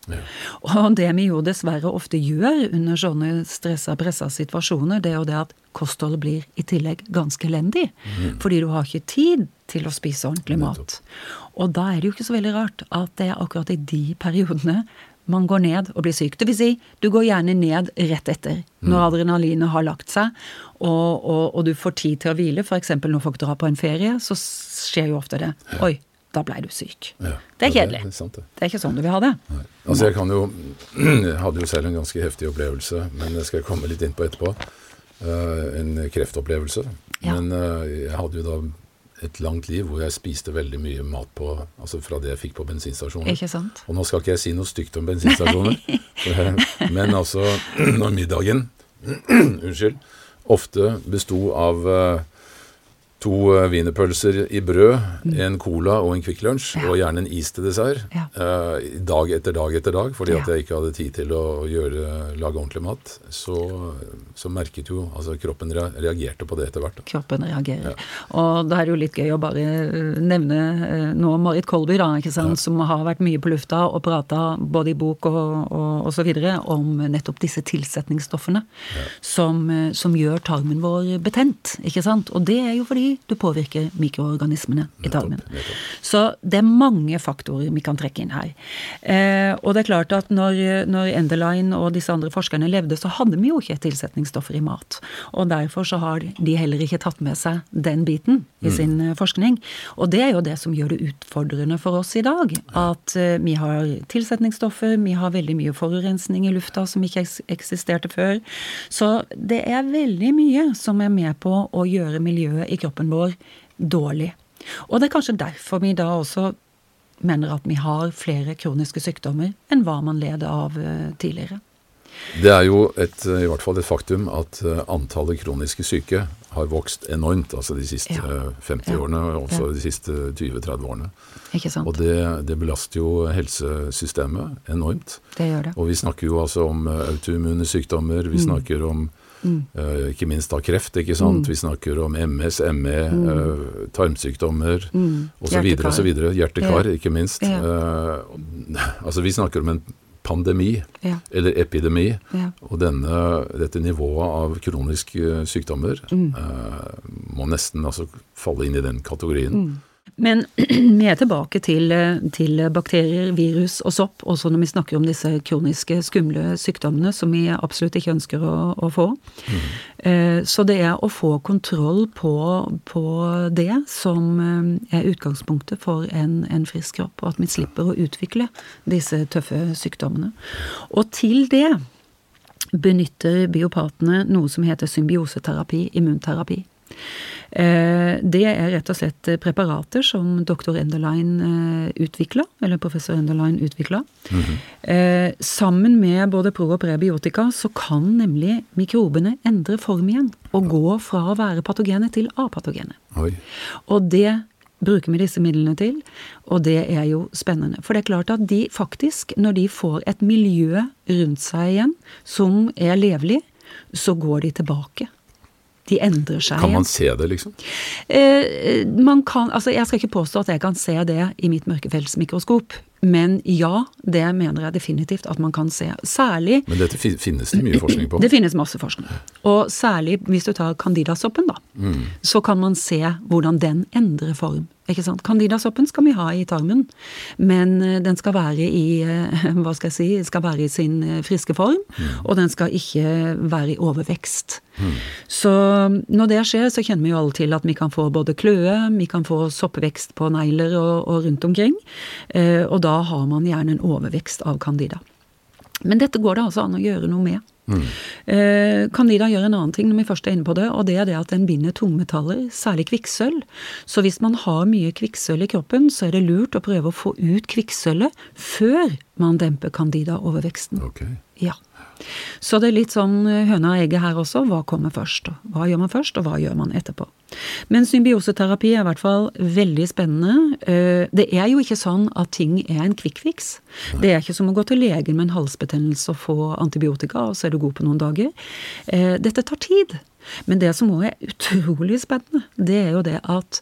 Speaker 2: Og det vi jo dessverre ofte gjør under sånne stressa, pressa situasjoner, det er jo det at kostholdet blir i tillegg ganske elendig. Fordi du har ikke tid til å spise ordentlig mat. Og da er det jo ikke så veldig rart at det er akkurat i de periodene man går ned og blir syk. Det vil si, du går gjerne ned rett etter, når adrenalinet har lagt seg, og, og, og du får tid til å hvile. F.eks. når folk drar på en ferie, så skjer jo ofte det. Oi, da blei du syk.
Speaker 1: Ja.
Speaker 2: Det er
Speaker 1: Ja,
Speaker 2: kjedelig.
Speaker 1: Det er sant, det.
Speaker 2: Det er ikke sånn du vil ha det.
Speaker 1: Nei. Altså jeg kan jo [CLEARS THROAT] Jeg hadde jo selv en ganske heftig opplevelse, men det skal jeg komme litt inn på etterpå. Uh, en kreftopplevelse.
Speaker 2: Ja.
Speaker 1: Men uh, jeg hadde jo da et langt liv hvor jeg spiste veldig mye mat på Altså fra det jeg fikk på bensinstasjoner.
Speaker 2: Ikke sant?
Speaker 1: Og nå skal ikke jeg si noe stygt om bensinstasjoner, [LAUGHS] men altså [CLEARS THROAT] når middagen [CLEARS THROAT] unnskyld, ofte besto av eh, to eh, wienerpølser i brød, en cola og en Kvikk Lunsj, og gjerne en is til dessert.
Speaker 2: Ja.
Speaker 1: eh, dag etter dag etter dag, fordi at jeg ikke hadde tid til å gjøre, lage ordentlig mat. Så, så merket jo altså Kroppen reagerte på det etter hvert. da.
Speaker 2: Kroppen reagerer. Og da er det jo litt gøy å bare eh, nevne eh, nå Marit Kolby, da, ikke sant, som har vært mye på lufta og prata både i bok og, og, og så videre om nettopp disse tilsetningsstoffene som, som gjør tarmen vår betent, ikke sant. Og det er jo fordi du påvirker mikroorganismene i tarmen. Så det er mange faktorer vi kan trekke inn her. Eh, og det er klart at når, når Enderlein og disse andre forskerne levde, så hadde vi jo ikke tilsetningsstoffer i mat. Og derfor så har de heller ikke tatt med seg den biten i sin eh, forskning. Og det er jo det som gjør det utfordrende for oss i dag. At eh, vi har tilsetningsstoffer, vi har veldig mye forurensning i lufta som ikke eksisterte før. Så det er veldig mye som er med på å gjøre miljøet i kroppen vår dårlig. Og det er kanskje derfor vi da også mener at vi har flere kroniske sykdommer enn hva man led av eh, tidligere.
Speaker 1: Det er jo et, eh, i hvert fall et faktum at eh, antallet kroniske syke har vokst enormt altså de siste
Speaker 2: Ja.
Speaker 1: eh, 50
Speaker 2: Ja.
Speaker 1: årene, og også
Speaker 2: Ja.
Speaker 1: de siste 20-30 årene.
Speaker 2: Ikke sant?
Speaker 1: Og det, det belaster jo helsesystemet enormt.
Speaker 2: det gjør det.
Speaker 1: Og vi snakker jo altså om autoimmune sykdommer,
Speaker 2: Mm.
Speaker 1: vi snakker om eh, ikke minst da kreft, ikke
Speaker 2: Mm.
Speaker 1: sant. Vi snakker om MS, ME, eh, tarmsykdommer
Speaker 2: Mm.
Speaker 1: osv. Osv. Hjertekar, ikke minst. Eh, altså vi snakker om en pandemi,
Speaker 2: Ja.
Speaker 1: eller epidemi.
Speaker 2: Ja.
Speaker 1: Og denne, dette nivået av kroniske sykdommer
Speaker 2: Mm.
Speaker 1: eh, må nesten altså falle inn i den kategorien.
Speaker 2: Men [CLEARS THROAT] vi er tilbake til, til, bakterier, virus og sopp, også når vi snakker om disse kroniske, skumle sykdommene som vi absolutt ikke ønsker å, å få. Mm. Så det er å få kontroll på, på, det som eh, er utgangspunktet for en, en frisk kropp, og at vi slipper å utvikle disse tøffe sykdommene. Og til det benytter biopatene noe som heter symbioseterapi, immunterapi. Eh, det er rett og slett preparater som doktor Enderlein eh, utvikla, eller professor Enderlein utvikla. Mm -hmm. Sammen med både pro- og prebiotika så kan nemlig mikrobene endre form igjen. Og gå fra å være patogene til apatogene. Oi. Og det bruker vi disse midlene til, og det er jo spennende. For det er klart at de faktisk, når de får et miljø rundt seg igjen som er levelig, så går de tilbake. De endrer seg.
Speaker 1: Kan man se det, liksom?
Speaker 2: Eh, man kan, altså Jeg skal ikke påstå at jeg kan se det i mitt mørkefeltsmikroskop. Men ja, det mener jeg definitivt at man kan se. Særlig
Speaker 1: Men dette finnes det mye forskning på?
Speaker 2: Det finnes masse forskning. Og særlig hvis du tar candidasoppen, da. Mm. Så kan man se hvordan den endrer form. Ikke sant? Candidasoppen skal vi ha i tarmen, men eh, den skal være i eh, [LAUGHS] hva skal jeg si, skal være i sin eh, friske form, mm. og den skal ikke være i overvekst. Mm. Så når det skjer, så kjenner vi jo alle til at vi kan få både kløe, vi kan få soppvekst på negler og, og rundt omkring, og da har man gjerne en overvekst av candida. Men dette går det altså an å gjøre noe med. Mm. Kan de da gjør en annen ting når vi først er inne på det, og det er det at den binder tungmetaller, særlig kvikksølv. Så hvis man har mye kvikksølv i kroppen, så er det lurt å prøve å få ut kvikksølvet før man demper candida-overveksten.
Speaker 1: Okay.
Speaker 2: Ja. Så det er litt sånn eh, høna og egget her også. Hva kommer først? Hva gjør man først, og hva gjør man etterpå? Men symbioseterapi er i hvert fall veldig spennende. Eh, det er jo ikke sånn at ting er en quick fix. Det er ikke som å gå til legen med en halsbetennelse og få antibiotika, og så er du god på noen dager. Eh, dette tar tid. Men det som òg er utrolig spennende, det er jo det at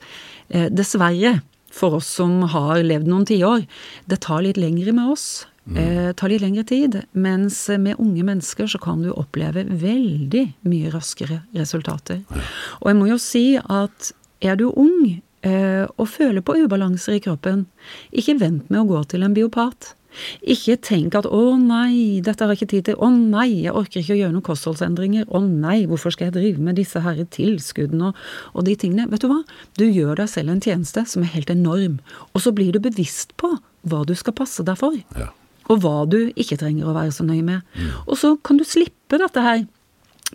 Speaker 2: dessverre, for oss som har levd noen tiår, det tar litt lengre med oss Mm. Eh, tar litt lengre tid, mens med unge mennesker så kan du oppleve veldig mye raskere resultater. Ja. Og jeg må jo si at er du ung eh, og føler på ubalanser i kroppen, ikke vent med å gå til en biopat. Ikke tenk at 'å nei, dette har jeg ikke tid til', 'å nei, jeg orker ikke å gjøre noen kostholdsendringer', 'å nei, hvorfor skal jeg drive med disse her tilskuddene', og, og de tingene. Vet du hva? Du gjør deg selv en tjeneste som er helt enorm, og så blir du bevisst på hva du skal passe deg for. Ja og hva du ikke trenger å være så nøye med. Mm. Og så kan du slippe dette her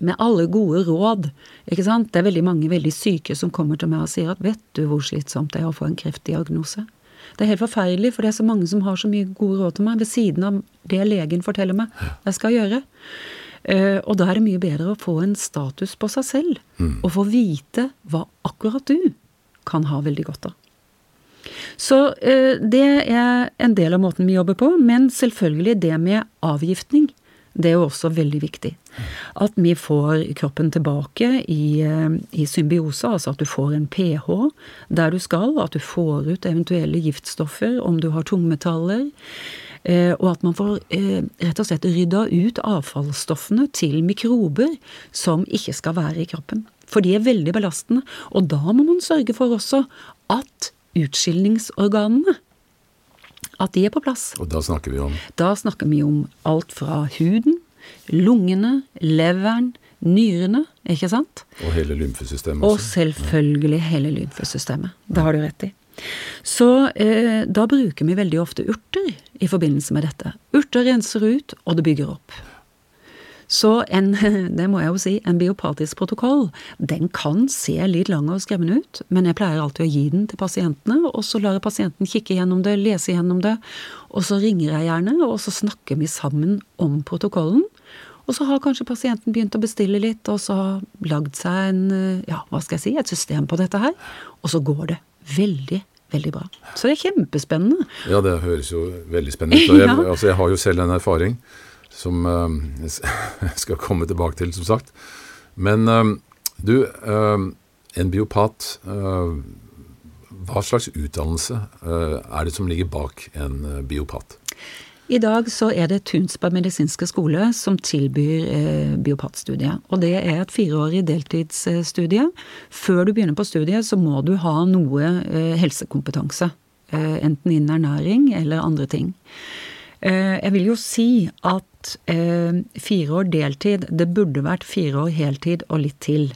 Speaker 2: med alle gode råd. ikke sant? Det er veldig mange veldig syke som kommer til meg og sier at 'vet du hvor slitsomt det er å få en kreftdiagnose'? Det er helt forferdelig, for det er så mange som har så mye gode råd til meg ved siden av det legen forteller meg jeg skal gjøre. Uh, og da er det mye bedre å få en status på seg selv, mm. og få vite hva akkurat du kan ha veldig godt av. Så eh, det er en del av måten vi jobber på, men selvfølgelig det med avgiftning. Det er jo også veldig viktig. At vi får kroppen tilbake i, eh, i, symbiose, altså at du får en pH der du skal, at du får ut eventuelle giftstoffer om du har tungmetaller. Eh, og at man får rett og slett rydda ut avfallsstoffene til mikrober som ikke skal være i kroppen. For de er veldig belastende. Og da må man sørge for også at utskillingsorganene. At de er på plass.
Speaker 1: Og da snakker vi om?
Speaker 2: Da snakker vi om alt fra huden, lungene, leveren, nyrene, ikke sant?
Speaker 1: Og hele lymfesystemet også.
Speaker 2: Og selvfølgelig hele lymfesystemet. Det har du rett i. Så eh, da bruker vi veldig ofte urter i forbindelse med dette. Urter renser ut, og det bygger opp. Så en, [LAUGHS] det må jeg jo si, en biopatisk protokoll, den kan se litt lang og skremmende ut, men jeg pleier alltid å gi den til pasientene, og så lar jeg pasienten kikke gjennom det, lese gjennom det, og så ringer jeg gjerne, og så snakker vi sammen om protokollen. Og så har kanskje pasienten begynt å bestille litt, og så lagd seg en, ja, hva skal jeg si, et system på dette her, og så går det veldig veldig bra. Så det er kjempespennende.
Speaker 1: Ja, det høres jo veldig spennende ut. Og jeg, [LAUGHS] altså, jeg har jo selv en erfaring som [LAUGHS] jeg eh, skal komme tilbake til, som sagt. Men eh, du, eh, en biopat Hva slags utdannelse er det som ligger bak en biopat?
Speaker 2: I dag så er det Tunsberg medisinske skole som tilbyr eh, biopatstudiet. Og det er et fireårig deltidsstudie. Før du begynner på studiet, så må du ha noe eh, helsekompetanse. Eh, enten innen ernæring eller andre ting. Eh, jeg vil jo si at eh, fire år deltid, det burde vært fire år heltid og litt til.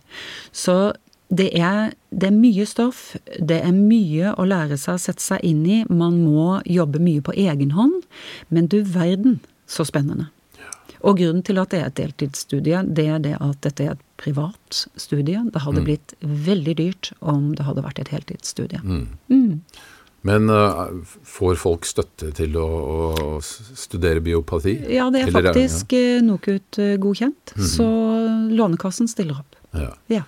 Speaker 2: Så det er, det er, mye stoff, det er mye å lære seg å sette seg inn i. Man må jobbe mye på egen hånd. Men du verden, så spennende. Og grunnen til at det er et deltidsstudie, det er det at dette er et privat studie. Det hadde mm. blitt veldig dyrt om det hadde vært et heltidsstudie. Mm. Mm.
Speaker 1: Men uh, får folk støtte til å, å, studere biopati?
Speaker 2: Ja, det er faktisk ja. Eh, NOKUT-godkjent, godkjent. -hmm. Så Lånekassen stiller opp. Ja.
Speaker 1: ja.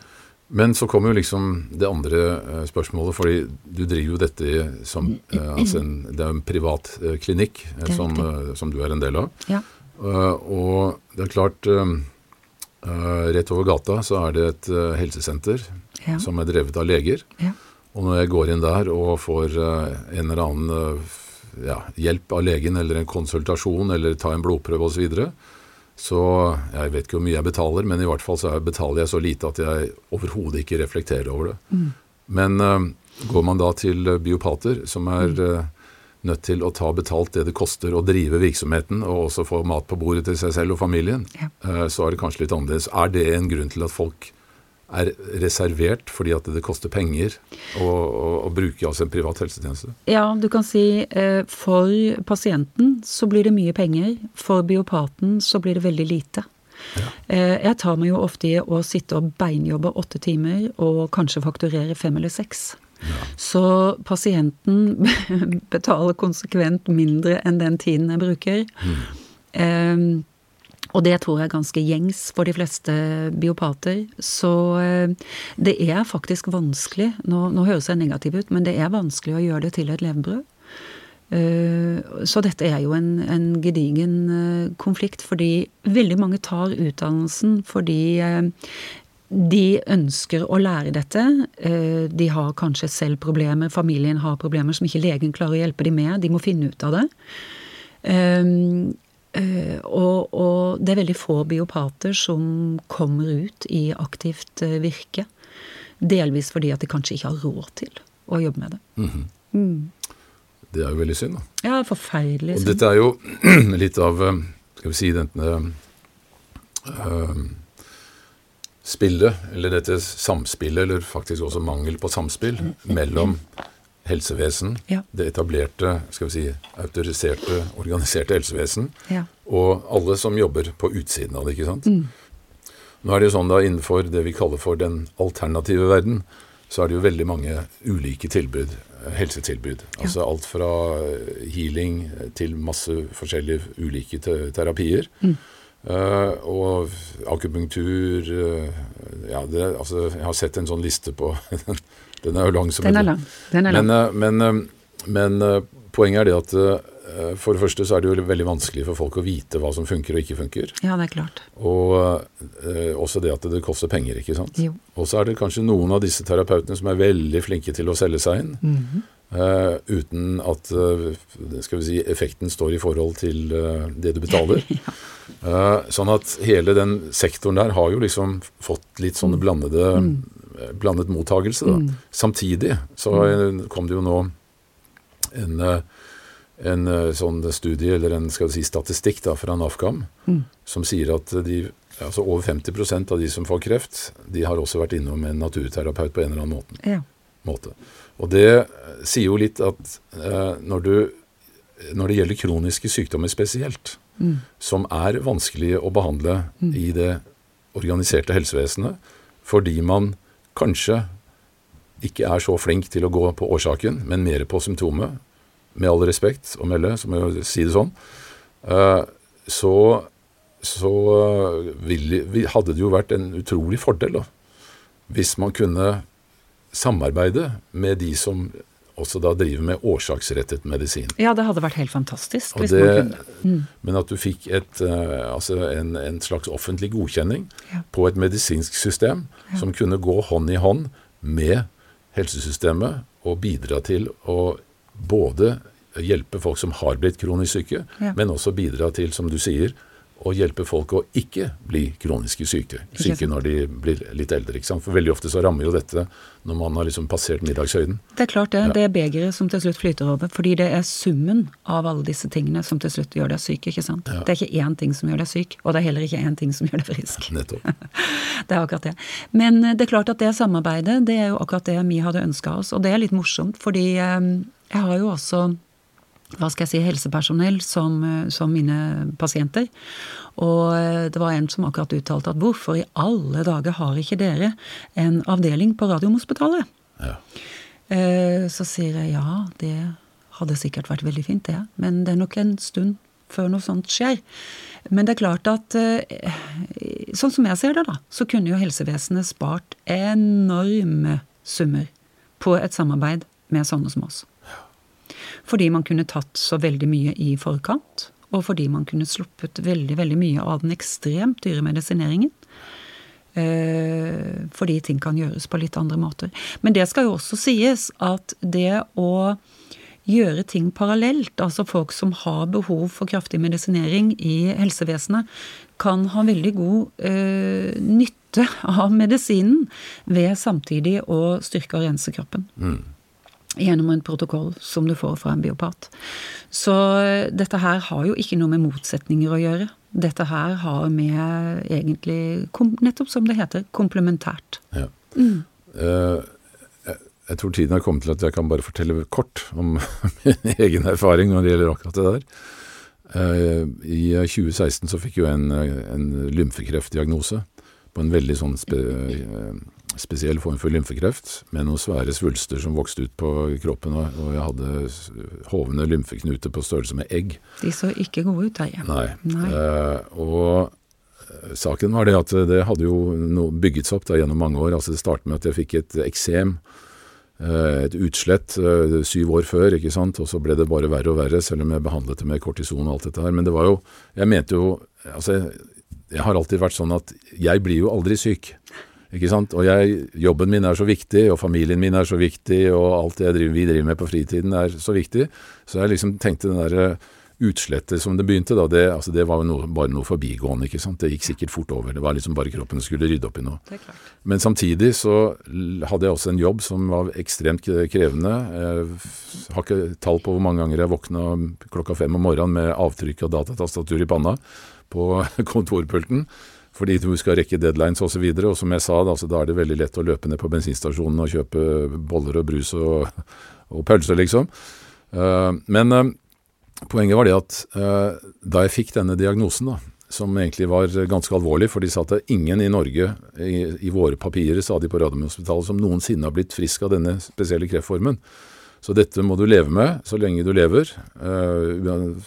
Speaker 1: Men så kommer jo liksom det andre spørsmålet, fordi du driver jo dette som uh, altså en, Det er en privat uh, klinikk som, som, du er en del av. Ja. og det er klart Rett over gata så er det et helsesenter ja. som er drevet av leger. Ja. Og når jeg går inn der og får en eller annen ja, hjelp av legen eller en konsultasjon eller ta en blodprøve osv., så, videre, så jeg vet ikke hvor mye jeg betaler, men i hvert fall så betaler jeg så lite at jeg overhodet ikke reflekterer over det. Mm. Men uh, går man da til biopater, som er uh, nødt til å ta betalt det det koster å drive virksomheten, og også få mat på bordet til seg selv og familien, ja. uh, så er det kanskje litt annerledes. Er det en grunn til at folk er reservert fordi at det koster penger å, å, å bruke altså en privat helsetjeneste?
Speaker 2: Ja, du kan si eh, for pasienten så blir det mye penger. For biopaten så blir det veldig lite. Ja. Eh, jeg tar meg jo ofte i å sitte og beinjobbe åtte timer og kanskje fakturere fem eller seks. Ja. Så pasienten [LAUGHS] betaler konsekvent mindre enn den tiden jeg bruker. Mm. Um, og det tror jeg er ganske gjengs for de fleste biopater. Så eh, det er faktisk vanskelig Nå, nå høres jeg negativ ut, men det er vanskelig å gjøre det til et levebrød. Eh, så dette er jo en, en, gedigen eh, konflikt, fordi veldig mange tar utdannelsen fordi de ønsker å lære dette. De har kanskje selv problemer, familien har problemer som ikke legen klarer å hjelpe dem med. De må finne ut av det. Uh, og, og, det er veldig få biopater som kommer ut i aktivt uh, virke. Delvis fordi at de kanskje ikke har råd til å jobbe med det. Mm -hmm. mm.
Speaker 1: Det er jo veldig synd, da.
Speaker 2: Ja, forferdelig
Speaker 1: synd. Og dette er jo [CLEARS THROAT] litt av eh, skal vi si denne uh, spillet, eller dette samspillet, eller faktisk også mangel på samspill, mellom helsevesen, ja. det etablerte, skal vi si, autoriserte, organiserte helsevesen, ja. og alle som jobber på utsiden av det. ikke sant? Mm. Nå er det jo sånn da innenfor det vi kaller for den alternative verden, så er det jo veldig mange ulike tilbud, helsetilbud. Ja. Altså alt fra healing til masse forskjellige ulike terapier. Mm. Uh, og akupunktur uh, Ja, det, altså, jeg har sett en sånn liste på [LAUGHS] Den er jo lang.
Speaker 2: Den er lang. Den er lang.
Speaker 1: Men, eh, men, eh, men, eh, poenget er det at for det første så er det jo veldig vanskelig for folk å vite hva som funker og ikke funker.
Speaker 2: Ja, det er klart.
Speaker 1: Og eh, også det at det koster penger, ikke sant. Jo. Og så er det kanskje noen av disse terapeutene som er veldig flinke til å selge seg inn. Mm -hmm. uh, uten at uh, skal vi si, effekten står i forhold til det du betaler. [LAUGHS] sånn at hele den sektoren der har jo liksom fått litt sånne blandede mm blandet mottagelse. Da. Mm. Samtidig så mm. kom det jo nå en, eh, en, eh, sånn studie, eller en skal si, statistikk da, fra NAFKAM, mm. som sier at de, altså over 50% av de som får kreft, de har også vært innom en naturterapeut på en eller annen måte. Ja. måte. Og det eh, sier jo litt at eh, når, du, når det gjelder kroniske sykdommer spesielt, mm. som er vanskelig å behandle mm. i det organiserte helsevesenet, fordi man kanskje ikke er så flink til å gå på årsaken, men mer på symptomet, med all respekt å melde, så må jeg si det sånn, eh, så, så ville, hadde det jo vært en utrolig fordel da, hvis man kunne samarbeide med de som også da driver med årsaksrettet medisin.
Speaker 2: Ja, det hadde vært helt fantastisk.
Speaker 1: hvis det, man kunne. Mm. Men at du fikk et, uh, altså en, en, slags offentlig godkjenning ja. på et medisinsk system ja. som kunne gå hånd i hånd med helsesystemet og bidra til å både hjelpe folk som har blitt kronisk syke,
Speaker 2: Ja.
Speaker 1: men også bidra til, som du sier, å hjelpe folk å ikke bli kroniske syke, syke når de blir litt eldre. ikke sant? For veldig ofte så rammer jo dette når man har liksom passert middagshøyden.
Speaker 2: Det er klart det.
Speaker 1: Ja.
Speaker 2: Det er begeret som til slutt flyter over. Fordi det er summen av alle disse tingene som til slutt gjør deg syk. ikke sant?
Speaker 1: Ja.
Speaker 2: Det er ikke én ting som gjør deg syk, og det er heller ikke én ting som gjør deg frisk. [LAUGHS]
Speaker 1: Nettopp. [LAUGHS]
Speaker 2: Det er akkurat det. Men eh, det er klart at det samarbeidet, det er jo akkurat det vi hadde ønska oss. Og det er litt morsomt, fordi eh, jeg har jo også hva skal jeg si, helsepersonell som, eh, som mine pasienter. Og eh, det var en som akkurat uttalte at hvorfor i alle dager har ikke dere en avdeling på Radiumhospitalet?
Speaker 1: Ja.
Speaker 2: Eh, Så sier jeg ja, det hadde sikkert vært veldig fint, det. Men det er nok en stund før noe sånt skjer. Men det er klart at sånn som jeg ser det, da, så kunne jo helsevesenet spart enorme summer på et samarbeid med sånne som oss. Fordi man kunne tatt så veldig mye i forkant, og fordi man kunne sluppet veldig, veldig mye av den ekstremt dyre medisineringen. Eh, fordi ting kan gjøres på litt andre måter. Men det skal jo også sies at det å gjøre ting parallelt, altså folk som har behov for kraftig medisinering i helsevesenet, kan ha veldig god eh, nytte av medisinen ved samtidig å styrke og rense kroppen. Gjennom en protokoll som du får fra en biopat. Så eh, dette her har jo ikke noe med motsetninger å gjøre. Dette her har med egentlig, nettopp som det heter, komplementært.
Speaker 1: Ja. Mm. jeg, jeg tror tiden har kommet til at jeg kan bare fortelle kort om [LAUGHS] min egen erfaring når det gjelder akkurat det der. Eh, I 2016 så fikk jeg jo en, en lymfekreftdiagnose på en veldig sånn eh, spesiell form for lymfekreft, med noen svære svulster som vokste ut på kroppen, og, jeg hadde hovne lymfeknuter på størrelse med egg.
Speaker 2: De så ikke gode ut, Terje.
Speaker 1: Nei.
Speaker 2: Nei.
Speaker 1: Eh, og eh, saken var det at det hadde jo bygget seg opp da gjennom mange år. Altså Det startet med at jeg fikk et eksem, eh, et utslett, eh, syv år før, ikke sant. Og så ble det bare verre og verre, selv om jeg behandlet det med kortison og alt dette her. Men det var jo Jeg mente jo Altså, jeg har alltid vært sånn at jeg blir jo aldri syk. Ikke sant? Og jeg, jobben min er så viktig, og familien min er så viktig, og alt det driver, vi driver med på fritiden er så viktig. Så jeg liksom tenkte den derre utslettet som det begynte, da, det, altså det var jo noe, bare noe forbigående. ikke sant? Det gikk sikkert fort over. Det var liksom bare kroppen skulle rydde opp i noe. Men samtidig så hadde jeg også en jobb som var ekstremt krevende. Jeg har ikke tall på hvor mange ganger jeg våkna klokka fem om morgenen med avtrykk og datatastatur i panna på [LAUGHS] kontorpulten. Fordi du skal rekke deadlines osv. Og, så videre, og som jeg sa, da, da er det veldig lett å løpe ned på bensinstasjonen og kjøpe boller og brus og, og pølser, liksom. Uh, men uh, poenget var det at uh, da jeg fikk denne diagnosen, da, som egentlig var ganske alvorlig, for de sa at ingen i Norge, i, i våre papirer, sa de på Radiumhospitalet, som noensinne har blitt frisk av denne spesielle kreftformen. Så dette må du leve med så lenge du lever. Uh,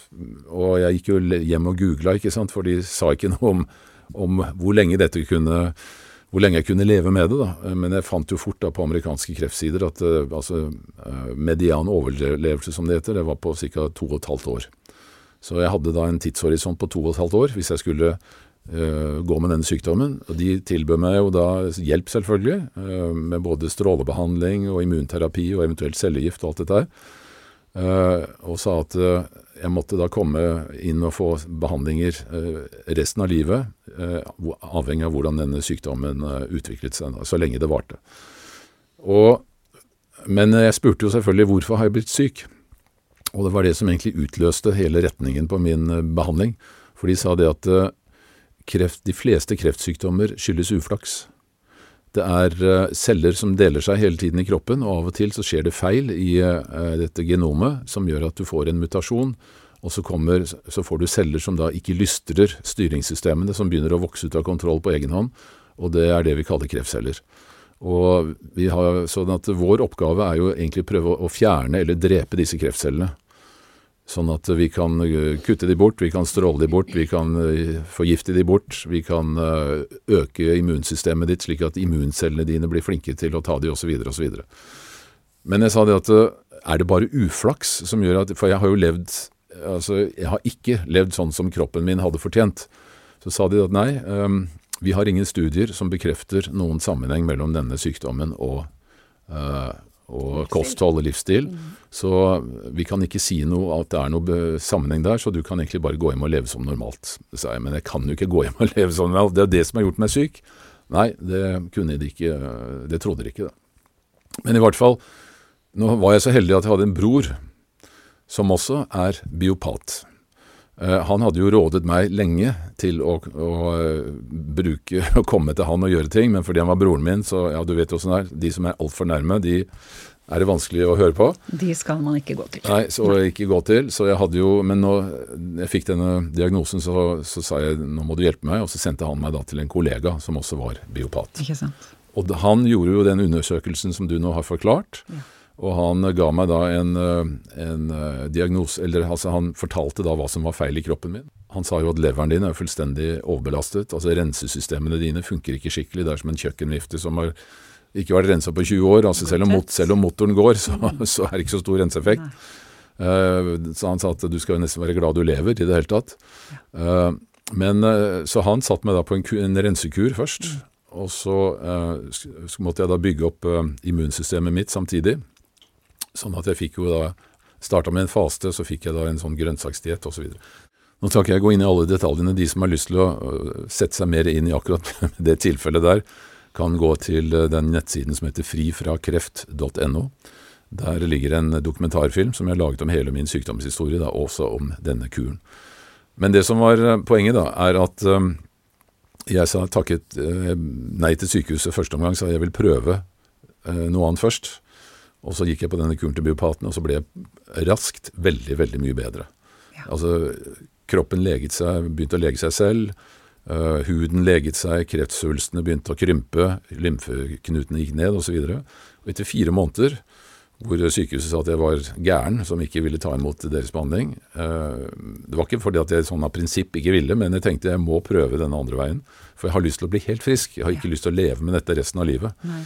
Speaker 1: og jeg gikk jo hjem og googla, ikke sant, for de sa ikke noe om, om hvor lenge dette kunne hvor lenge jeg kunne leve med det. da. Men jeg fant jo fort da på amerikanske kreftsider at eh, altså, eh, median overlevelse, som det heter, det var på ca. to og et halvt år. Så jeg hadde da en tidshorisont på to og et halvt år hvis jeg skulle uh, gå med denne sykdommen. Og de tilbød meg jo da hjelp, selvfølgelig, uh, med både strålebehandling og immunterapi og eventuelt cellegift og alt dette her. Eh, og sa at eh, jeg måtte da komme inn og få behandlinger eh, resten av livet, avhengig av hvordan denne sykdommen utviklet seg, så lenge det varte. Og, men jeg spurte jo selvfølgelig hvorfor har jeg blitt syk? Og det var det som egentlig utløste hele retningen på min eh, behandling. For de sa det at kreft, de fleste kreftsykdommer skyldes uflaks. Det er eh, celler som deler seg hele tiden i kroppen, og av og til så skjer det feil i eh, dette genomet som gjør at du får en mutasjon, og så, kommer, så får du celler som da ikke lystrer styringssystemene, som begynner å vokse ut av kontroll på egen hånd, og det er det vi kaller kreftceller. Og vi har, sånn at Vår oppgave er jo egentlig å prøve å fjerne eller drepe disse kreftcellene. Sånn at vi kan eh, kutte de bort, vi kan stråle de bort, vi kan eh, forgifte de bort. Vi kan eh, øke immunsystemet ditt slik at immuncellene dine blir flinke til å ta de osv. osv. Men jeg sa det at er det bare uflaks som gjør at For jeg har jo levd Altså, jeg har ikke levd sånn som kroppen min hadde fortjent. Så sa de at nei, ehm, vi har ingen studier som bekrefter noen sammenheng mellom denne sykdommen og, og kosthold og livsstil. Så vi kan ikke si noe at det er noe sammenheng der, så du kan egentlig bare gå hjem og leve som normalt. sa jeg, men jeg kan jo ikke gå hjem og [LAUGHS] leve som normalt, det er det som har gjort meg syk. Nei, det kunne de ikke, det trodde de ikke. da. Men i hvert fall, nå var jeg så heldig at jeg hadde en bror som også er biopat. Eh, han hadde jo rådet meg lenge til å, å eh, bruke [LAUGHS] å komme til han og gjøre ting, men fordi han var broren min, så ja, du vet åssen det er. De som er altfor nærme, de er det vanskelig å høre på.
Speaker 2: De skal man ikke gå til.
Speaker 1: Nei, så ikke gå til. Så jeg hadde jo Men når jeg fikk denne diagnosen, så, så sa jeg nå må du hjelpe meg, og så sendte han meg da til en kollega som også var biopat.
Speaker 2: Ikke sant.
Speaker 1: Og han gjorde jo den undersøkelsen som du nå har forklart. Ja. Og han ga meg da en, eh, en eh, diagnose Eller altså han fortalte da hva som var feil i kroppen min. Han sa jo at leveren din er fullstendig overbelastet. Altså rensesystemene dine funker ikke skikkelig. Det er som en kjøkkenvifte som har ikke vært rensa på 20 år. altså Selv om, mot, selv om motoren går, så, [LAUGHS] så, er det ikke så stor renseeffekt. Uh, så han sa at du skal nesten være glad du lever i det hele tatt. Uh, men uh, Så han satte meg da på en, en rensekur først. Mm. Og så måtte jeg da bygge opp immunsystemet mitt samtidig. Sånn at jeg fikk jo da Starta med en faste, så fikk jeg da en sånn grønnsaksdiett osv. Nå skal ikke jeg gå inn i alle detaljene. De som har lyst til å sette seg mer inn i akkurat [LAUGHS] det tilfellet der, kan gå til øh, den nettsiden som heter frifrakreft.no. Der ligger en dokumentarfilm som jeg har laget om hele min sykdomshistorie, da, også om denne kuren. Men det som var øh, poenget, da, er at jeg sa takket nei til sykehuset første omgang, sa jeg vil prøve noe annet først. Og så gikk jeg på denne kuren til biopaten, og så ble jeg raskt veldig, veldig mye bedre. Ja. Altså, kroppen leget seg, begynte å lege seg selv. Uh, huden leget seg, kreftsvulstene begynte å krympe, lymfeknutene gikk ned osv. Og, så og etter fire måneder, hvor sykehuset sa at jeg var gæren som ikke ville ta imot deres behandling uh, Det var ikke fordi at jeg sånn av prinsipp ikke ville, men jeg tenkte jeg må prøve denne andre veien. For jeg har lyst til å bli helt frisk. Jeg har ikke ja. lyst til å leve med dette resten av livet. Nei,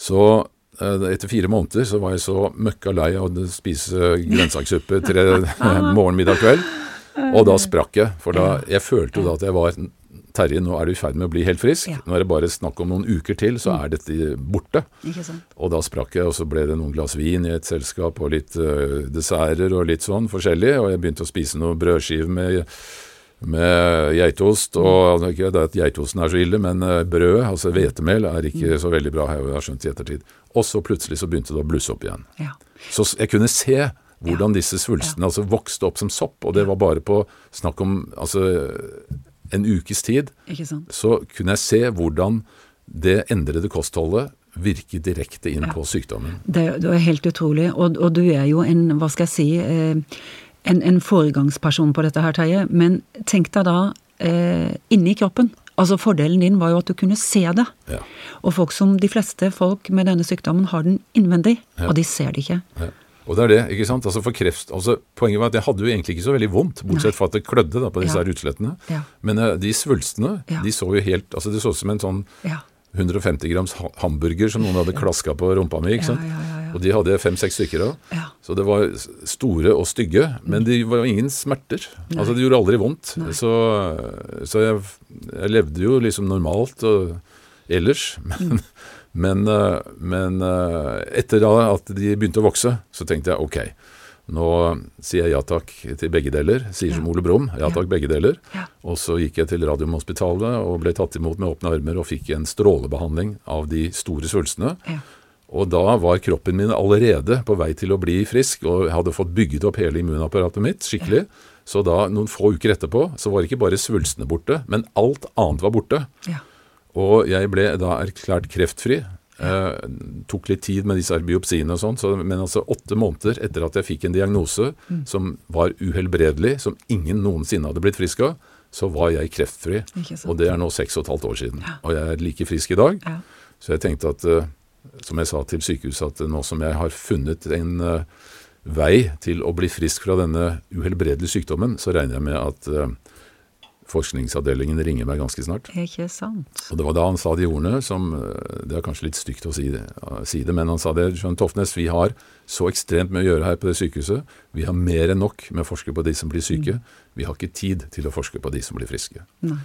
Speaker 1: så uh, etter fire måneder så var jeg så møkka lei av å spise grønnsakssuppe tre [LAUGHS] morgen, middag, kveld. Og da sprakk jeg. For da, jeg følte jo da at jeg var Terje, nå er du i ferd med å bli helt frisk. Ja. Nå er det bare snakk om noen uker til, så er dette borte. Og da sprakk jeg, og så ble det noen glass vin i et selskap, og litt uh, desserter og litt sånn forskjellig. Og jeg begynte å spise noen brødskiver med med geitost. og Ikke det at geitosten er så ille, men brødet, brød, altså hvetemel, er ikke så veldig bra, har jeg skjønt i ettertid. Og så plutselig så begynte det å blusse opp igjen. Ja. Så jeg kunne se hvordan disse svulstene altså vokste opp som sopp, og det var bare på snakk om altså en ukes tid. Så kunne jeg se hvordan det endrede kostholdet virker direkte inn ja. på sykdommen.
Speaker 2: Det, det, er helt utrolig. Og, og, du er jo en, hva skal jeg si eh, en, en foregangsperson på dette her, Terje. Men tenk deg da eh, inni kroppen. Altså Fordelen din var jo at du kunne se det. Ja. Og folk som de fleste folk med denne sykdommen har den innvendig, ja. og de ser det ikke. Ja.
Speaker 1: Og det er det, ikke sant. Altså for kreft, altså Poenget var at jeg hadde jo egentlig ikke så veldig vondt, bortsett fra at det klødde da på disse her utslettene. Men uh, de svulstene, de så jo helt altså Det så ut som en sånn 150 grams hamburger som noen hadde klaska på rumpa mi. ikke sant? Ja, ja, ja, og de hadde fem-seks stykker av. Så det var store og stygge, men de var ingen smerter. Nei. Altså Det gjorde aldri vondt. Nei. Så, så jeg, jeg, levde jo liksom normalt og ellers. Men, mm. Men, eh, men eh, etter da at de begynte å vokse, så tenkte jeg ok. Nå sier jeg ja takk til begge deler. Sier som Ole Brumm, ja takk, begge deler. Og så gikk jeg til Radiumhospitalet og ble tatt imot med åpne armer og fikk en strålebehandling av de store svulstene. Og da var kroppen min allerede på vei til å bli frisk, og jeg hadde fått bygget opp hele immunapparatet mitt skikkelig. Så da, noen få uker etterpå, så var ikke bare svulstene borte, men alt annet var borte. Ja. Og jeg ble da erklært kreftfri. Eh, tok litt tid med disse biopsiene og sånn, så, men altså åtte måneder etter at jeg fikk en diagnose mm. som var uhelbredelig, som ingen noensinne hadde blitt frisk av, så var jeg kreftfri. Og det er nå seks og et halvt år siden. Ja. Og jeg er like frisk i dag. Ja. Så jeg tenkte at, uh, som jeg sa til sykehuset, at nå som jeg har funnet en uh, vei til å bli frisk fra denne uhelbredelige sykdommen, så regner jeg med at uh, forskningsavdelingen ringer meg ganske snart.
Speaker 2: Ikke sant.
Speaker 1: Og Det var da han sa de ordene som eh, Det er kanskje litt stygt å si det, si det men han sa det. Skjønn Toftnes, vi har så ekstremt mye å gjøre her på det sykehuset. Vi har mer enn nok med å forske på de som blir syke. Mm. Vi har ikke tid til å forske på de som blir friske. Nei.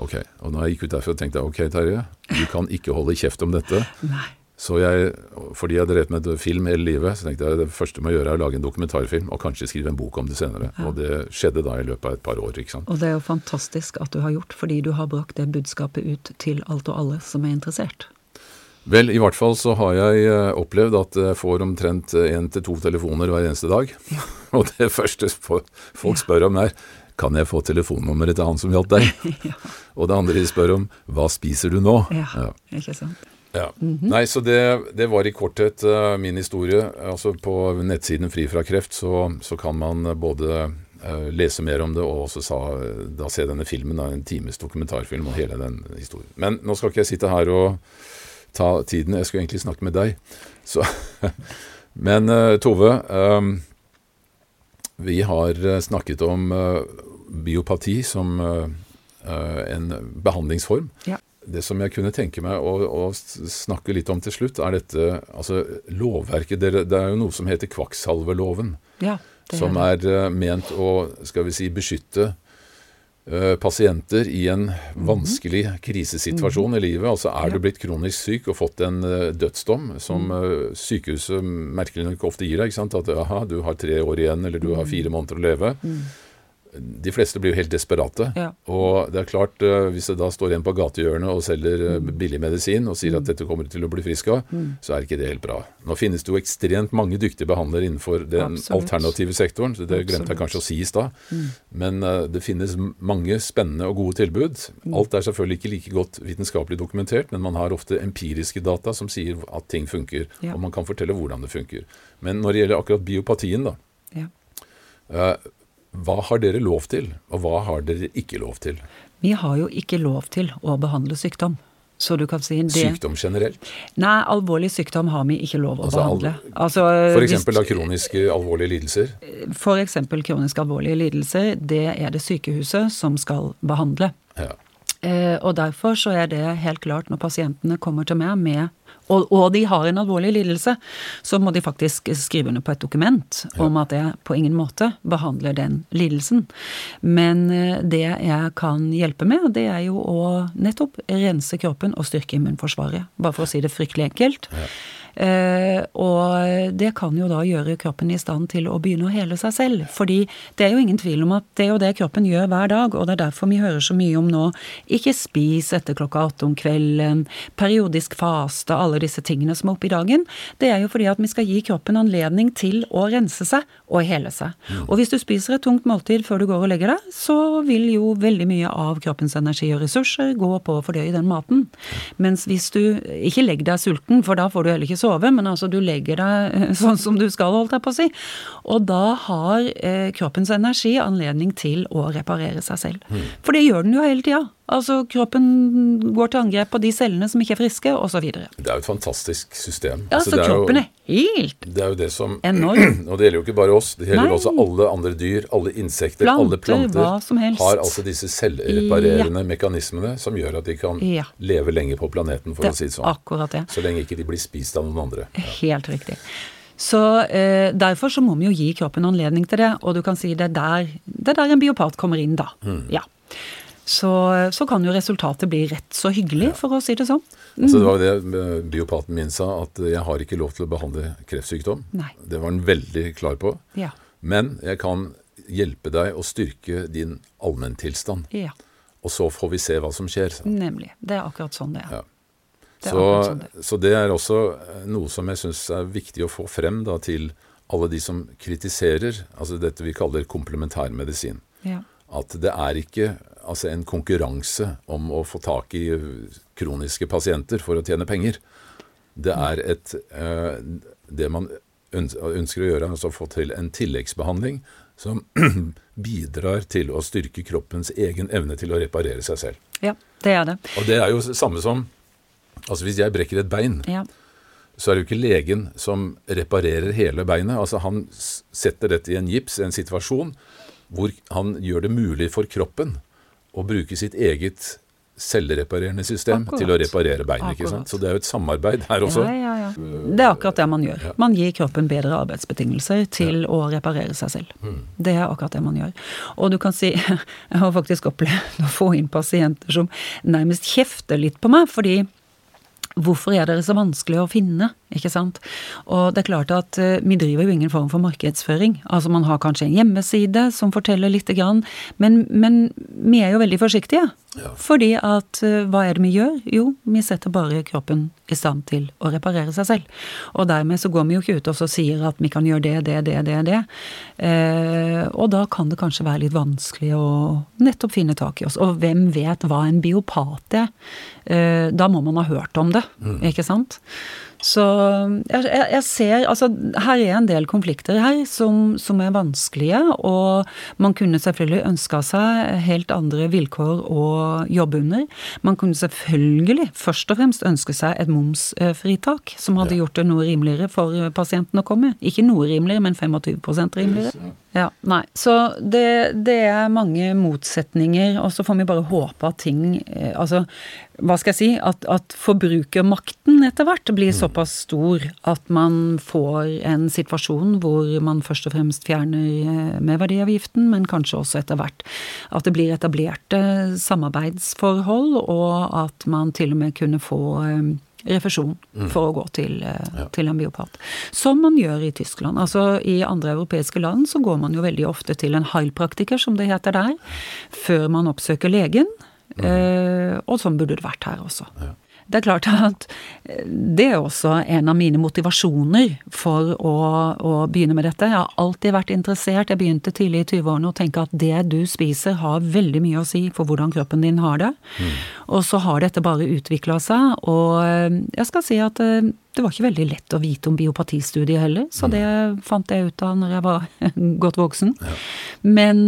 Speaker 1: Ok, og når jeg gikk ut derfra, tenkte jeg ok, Terje, du kan ikke holde kjeft om dette. Nei. Så jeg, fordi jeg hadde drevet med film hele livet, så tenkte jeg det første jeg må gjøre er å lage en dokumentarfilm, og kanskje skrive en bok om det senere. Ja. Og det skjedde da i løpet av et par år. ikke sant?
Speaker 2: Og det er jo fantastisk at du har gjort, fordi du har brakt det budskapet ut til alt og alle som er interessert.
Speaker 1: Vel, i hvert fall så har jeg eh, opplevd at jeg får omtrent én til to telefoner hver eneste dag. Ja. [LAUGHS] og det første folk spør om er kan jeg få telefonnummeret til han som hjalp deg? [LAUGHS] ja. Og det andre de spør om hva spiser du nå?
Speaker 2: Ja, ikke sant.
Speaker 1: Ja. Mm -hmm. Nei, så det, det, var i korthet uh, min historie. Altså På nettsiden Fri fra kreft så, så kan man både uh, lese mer om det og også sa, da se denne filmen, da, en times dokumentarfilm og hele den historien. Men nå skal ikke jeg sitte her og ta tiden. Jeg skulle egentlig snakke med deg. Så, [LAUGHS] men uh, Tove, um, vi har snakket om biopati som en behandlingsform. Ja. Det som jeg kunne tenke meg å, å, snakke litt om til slutt, er dette altså lovverket. Det, det er jo noe som heter kvakksalveloven. Ja, som er uh, ment å skal vi si, beskytte uh, pasienter i en mhm. vanskelig krisesituasjon mm -hmm. i livet. Altså Er ja. du blitt kronisk syk og fått en uh, dødsdom, som uh, sykehuset merkelig nok ofte gir deg, ikke sant? at aha, du har tre år igjen, eller du har mhm. fire måneder å leve. Mm de fleste blir jo helt desperate. Ja. Og det er klart, uh, hvis det da står en på gatehjørnet og selger mm. billig medisin og sier mm. at dette kommer til å bli frisk av, mm. så er ikke det helt bra. Nå finnes det jo ekstremt mange dyktige behandlere innenfor den Absolutt. alternative sektoren, så det Absolutt. glemte jeg kanskje å si i stad. Mm. Men uh, det finnes mange spennende og gode tilbud. Mm. Alt er selvfølgelig ikke like godt vitenskapelig dokumentert, men man har ofte empiriske data som sier at ting funker, ja. og man kan fortelle hvordan det funker. Men når det gjelder akkurat biopatien, da ja. Hva har dere lov til, og hva har dere ikke lov til?
Speaker 2: Vi har jo ikke lov til å behandle sykdom. Så du kan si det
Speaker 1: Sykdom generelt?
Speaker 2: Nei, alvorlig sykdom har vi ikke lov å altså, behandle.
Speaker 1: Altså, for eksempel da kroniske alvorlige lidelser?
Speaker 2: For eksempel kroniske alvorlige lidelser. Det er det sykehuset som skal behandle. Ja. Eh, og derfor så er det helt klart når pasientene kommer til meg med og, og, de har en alvorlig lidelse, så må de faktisk skrive under på et dokument ja. om at jeg på ingen måte behandler den lidelsen. Men eh, det jeg kan hjelpe med, det er jo å nettopp rense kroppen og styrke immunforsvaret. Bare for å si det fryktelig enkelt. Ja. Uh, og det kan jo da gjøre kroppen i stand til å begynne å hele seg selv. Fordi det er jo ingen tvil om at det er jo det kroppen gjør hver dag, og det er derfor vi hører så mye om nå ikke spis etter klokka åtte om kvelden, periodisk faste, alle disse tingene som er oppe i dagen. Det er jo fordi at vi skal gi kroppen anledning til å rense seg og hele seg. Mm. Og hvis du spiser et tungt måltid før du går og legger deg, så vil jo veldig mye av kroppens energi og ressurser gå på å fordøye den maten. Mens hvis du ikke legger deg sulten, for da får du heller ikke sove, men altså du legger deg eh, sånn som du skal, holdt jeg på å si. Og da har eh, kroppens energi anledning til å reparere seg selv. Mm. For det gjør den jo hele tida. Altså kroppen går til angrep på de cellene som ikke er friske, osv.
Speaker 1: Det er jo et fantastisk system.
Speaker 2: Ja, altså, så kroppen er, jo, er helt
Speaker 1: Det er jo det som enorm. [CLEARS THROAT] Og det gjelder jo ikke bare oss, det gjelder Nei. også alle andre dyr, alle insekter, planter, alle planter. Hva som helst. Har altså disse selvreparerende ja. mekanismene som gjør at de kan ja. leve lenge på planeten, for det, å si det sånn.
Speaker 2: Akkurat det.
Speaker 1: Så lenge ikke de blir spist av noen andre.
Speaker 2: Ja. Helt riktig. Så eh, Derfor så må vi jo gi kroppen anledning til det, og du kan si det er der, det er der en biopat kommer inn, da. Mm. Ja så, så, kan jo resultatet bli rett så hyggelig, for å si det sånn.
Speaker 1: Mm. Altså det var det biopaten min sa, at jeg har ikke lov til å behandle kreftsykdom. Nei. Det var han veldig klar på. Ja. Men jeg kan hjelpe deg å styrke din allmenntilstand. Ja. Og så får vi se hva som skjer.
Speaker 2: Nemlig. Det er akkurat sånn det er. Ja.
Speaker 1: Det er så, sånn det. så, det er også eh, noe som jeg syns er viktig å få frem da, til alle de som kritiserer altså dette vi kaller komplementærmedisin. Ja. At det er ikke altså en konkurranse om å få tak i kroniske pasienter for å tjene penger. Det er et eh, Det man ønsker å gjøre, er altså å få til en tilleggsbehandling som [CLEARS THROAT] bidrar til å styrke kroppens egen evne til å reparere seg selv.
Speaker 2: Ja, det er det.
Speaker 1: Og det er jo samme som Altså hvis jeg brekker et bein, ja. så er det jo ikke legen som reparerer hele beinet. Altså han setter dette i en gips, en situasjon, hvor han gjør det mulig for kroppen å bruke sitt eget selvreparerende system akkurat. til å reparere beinet. ikke sant? Så det er jo et samarbeid her også.
Speaker 2: Ja, ja, ja. Det er akkurat det man gjør. Man gir kroppen bedre arbeidsbetingelser til å reparere seg selv. Mm. Det er akkurat det man gjør. Og du kan si [LAUGHS] Jeg har faktisk opplevd å få inn pasienter som nærmest kjefter litt på meg, fordi Hvorfor er dere så vanskelig å finne? Ikke sant? Og det er klart at uh, vi driver jo ingen form for markedsføring. Altså man har kanskje en hjemmeside som forteller lite grann, men, men vi er jo veldig forsiktige. Ja. Fordi at uh, hva er det vi gjør? Jo, vi setter bare kroppen i stand til å reparere seg selv. Og dermed så går vi jo ikke ut og sier at vi kan gjøre det, det, det, det, det. Eh, og da kan det kanskje være litt vanskelig å nettopp finne tak i oss. Og hvem vet hva en biopat er? da må man ha hørt om det, mm. ikke sant? Så jeg, jeg, ser Altså, her er en del konflikter her som, som, er vanskelige, og man kunne selvfølgelig ønska seg helt andre vilkår å jobbe under. Man kunne selvfølgelig først og fremst ønske seg et momsfritak, som hadde gjort det noe rimeligere for pasienten å komme. Ikke noe rimeligere, men 25% rimeligere. Ja, nei. Så det, det, er mange motsetninger, og så får vi bare håpe at ting eh, Altså, hva skal jeg si? At, at forbrukermakten etter hvert blir mm. såpass stor at man får en situasjon hvor man først og fremst fjerner eh, merverdiavgiften, men kanskje også etter hvert at det blir etablerte samarbeidsforhold, og at man til og med kunne få eh, refusjon mm. for å gå til, eh, ja. til, en biopat. Som man gjør i Tyskland. Altså I andre europeiske land så går man jo veldig ofte til en heilpraktiker, som det heter der, før man oppsøker legen. Mm. Eh, og sånn burde det vært her også. Ja. Det er klart at eh, det er også en av mine motivasjoner for å, å, begynne med dette. Jeg har alltid vært interessert. Jeg begynte tidlig i 20-årene å tenke at det du spiser har veldig mye å si for hvordan kroppen din har det. Mm. Og så har dette bare utvikla seg, og eh, jeg skal si at eh, det var ikke veldig lett å vite om biopatistudiet heller, så mm. det fant jeg ut av når jeg var [LAUGHS] godt voksen. Ja. Men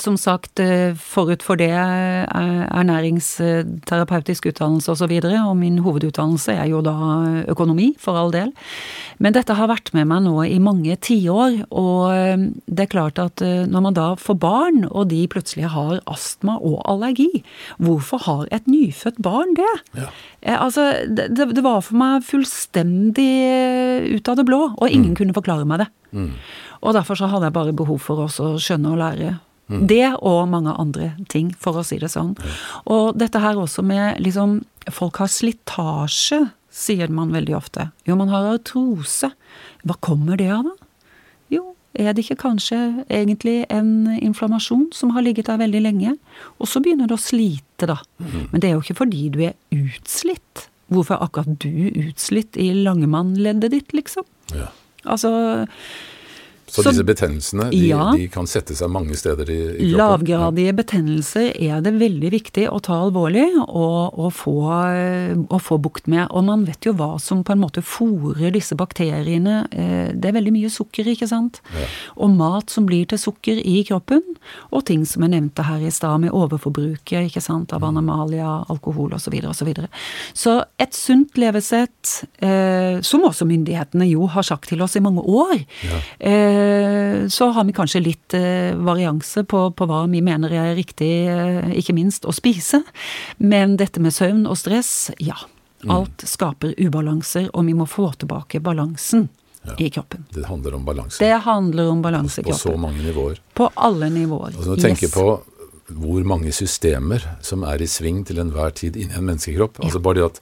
Speaker 2: som sagt, eh, forut for det ernæringsterapeutisk utdannelse osv., og, så videre, og min hovedutdannelse er jo da økonomi, for all del. Men dette har vært med meg nå i mange tiår, og eh, det er klart at eh, når man da får barn, og de plutselig har astma og allergi, hvorfor har et nyfødt barn det? Ja. Altså, det, det, var for meg fullstendig ut av det blå, og ingen mm. kunne forklare meg det. Mm. Og derfor så hadde jeg bare behov for å skjønne og lære Mm. Det og mange andre ting, for å si det sånn. Og dette her også med liksom Folk har slitasje, sier man veldig ofte. Jo, man har artrose. Hva kommer det av, da? Jo, er det ikke kanskje egentlig en inflammasjon som har ligget der veldig lenge? Og så begynner det å slite, da. Mm. Men det er jo ikke fordi du er utslitt. Hvorfor er akkurat du utslitt i langemannleddet ditt, liksom? Ja. Altså
Speaker 1: så, så, disse betennelsene de, ja, de, kan sette seg mange steder i, i kroppen?
Speaker 2: Lavgradige betennelser er det veldig viktig å ta alvorlig og, og, få, og, få, bukt med. Og man vet jo hva som på en måte fòrer disse bakteriene. Eh, det er veldig mye sukker, ikke sant? Ja. Og mat som blir til sukker i kroppen. Og ting som jeg nevnte her i stad med overforbruket ikke sant? av anamalia, alkohol osv. Så, videre. så et sunt levesett, eh, som også myndighetene jo har sagt til oss i mange år ja. eh, Eh, så har vi kanskje litt eh, varianse på, på, hva vi mener er riktig, eh, ikke minst å spise. Men dette med søvn og stress, ja. Mm. Alt skaper ubalanser, og vi må få tilbake balansen. Ja, i kroppen.
Speaker 1: Det handler om balanse.
Speaker 2: Det handler om balanse i
Speaker 1: kroppen. På så mange nivåer.
Speaker 2: På alle nivåer.
Speaker 1: Altså, når du tenker yes. på hvor mange systemer som er i sving til enhver tid inni en menneskekropp. Ja. Altså bare at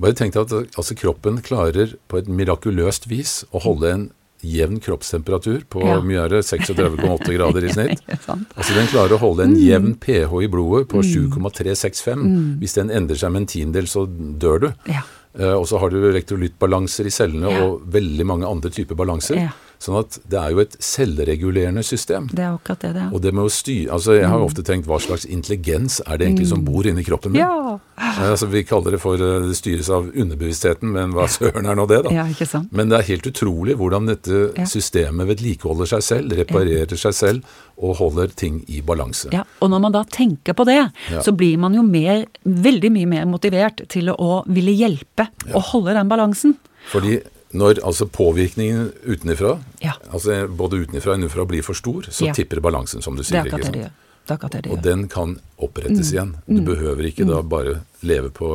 Speaker 1: bare tenk deg at altså, kroppen klarer på et mirakuløst vis å holde en jevn kroppstemperatur på ja. mye er det 36,8 grader i [LAUGHS] snitt. altså Den klarer å holde en mm. jevn pH i blodet på 7,365. Mm. mm. Hvis den endrer seg med en tiendedel, så dør du. Ja. Uh, og så har du elektrolyttbalanser i cellene ja. og veldig mange andre typer balanser. Sånn at det er jo et selvregulerende system.
Speaker 2: Det er akkurat det det er.
Speaker 1: Og det med å styre Altså, jeg har jo ofte tenkt hva slags intelligens er det egentlig som mm. bor inni kroppen min? Ja. Altså, vi kaller det for eh, Det styres av underbevisstheten, men hva søren er nå det, da?
Speaker 2: Ja, ikke sant?
Speaker 1: Men det er helt utrolig hvordan dette systemet vedlikeholder seg selv, reparerer seg selv og holder ting i balanse.
Speaker 2: Ja, Og når man da tenker på det, ja. så blir man jo mer, veldig mye mer motivert til å ville hjelpe ja. og holde den balansen.
Speaker 1: Fordi når altså påvirkningen utenfra, ja. altså både utenfra og innenfra, blir for stor, så ja. tipper balansen, som du sier.
Speaker 2: Det er akkurat det Og
Speaker 1: den kan opprettes mm. igjen. Du mm. behøver ikke mm. da bare leve på,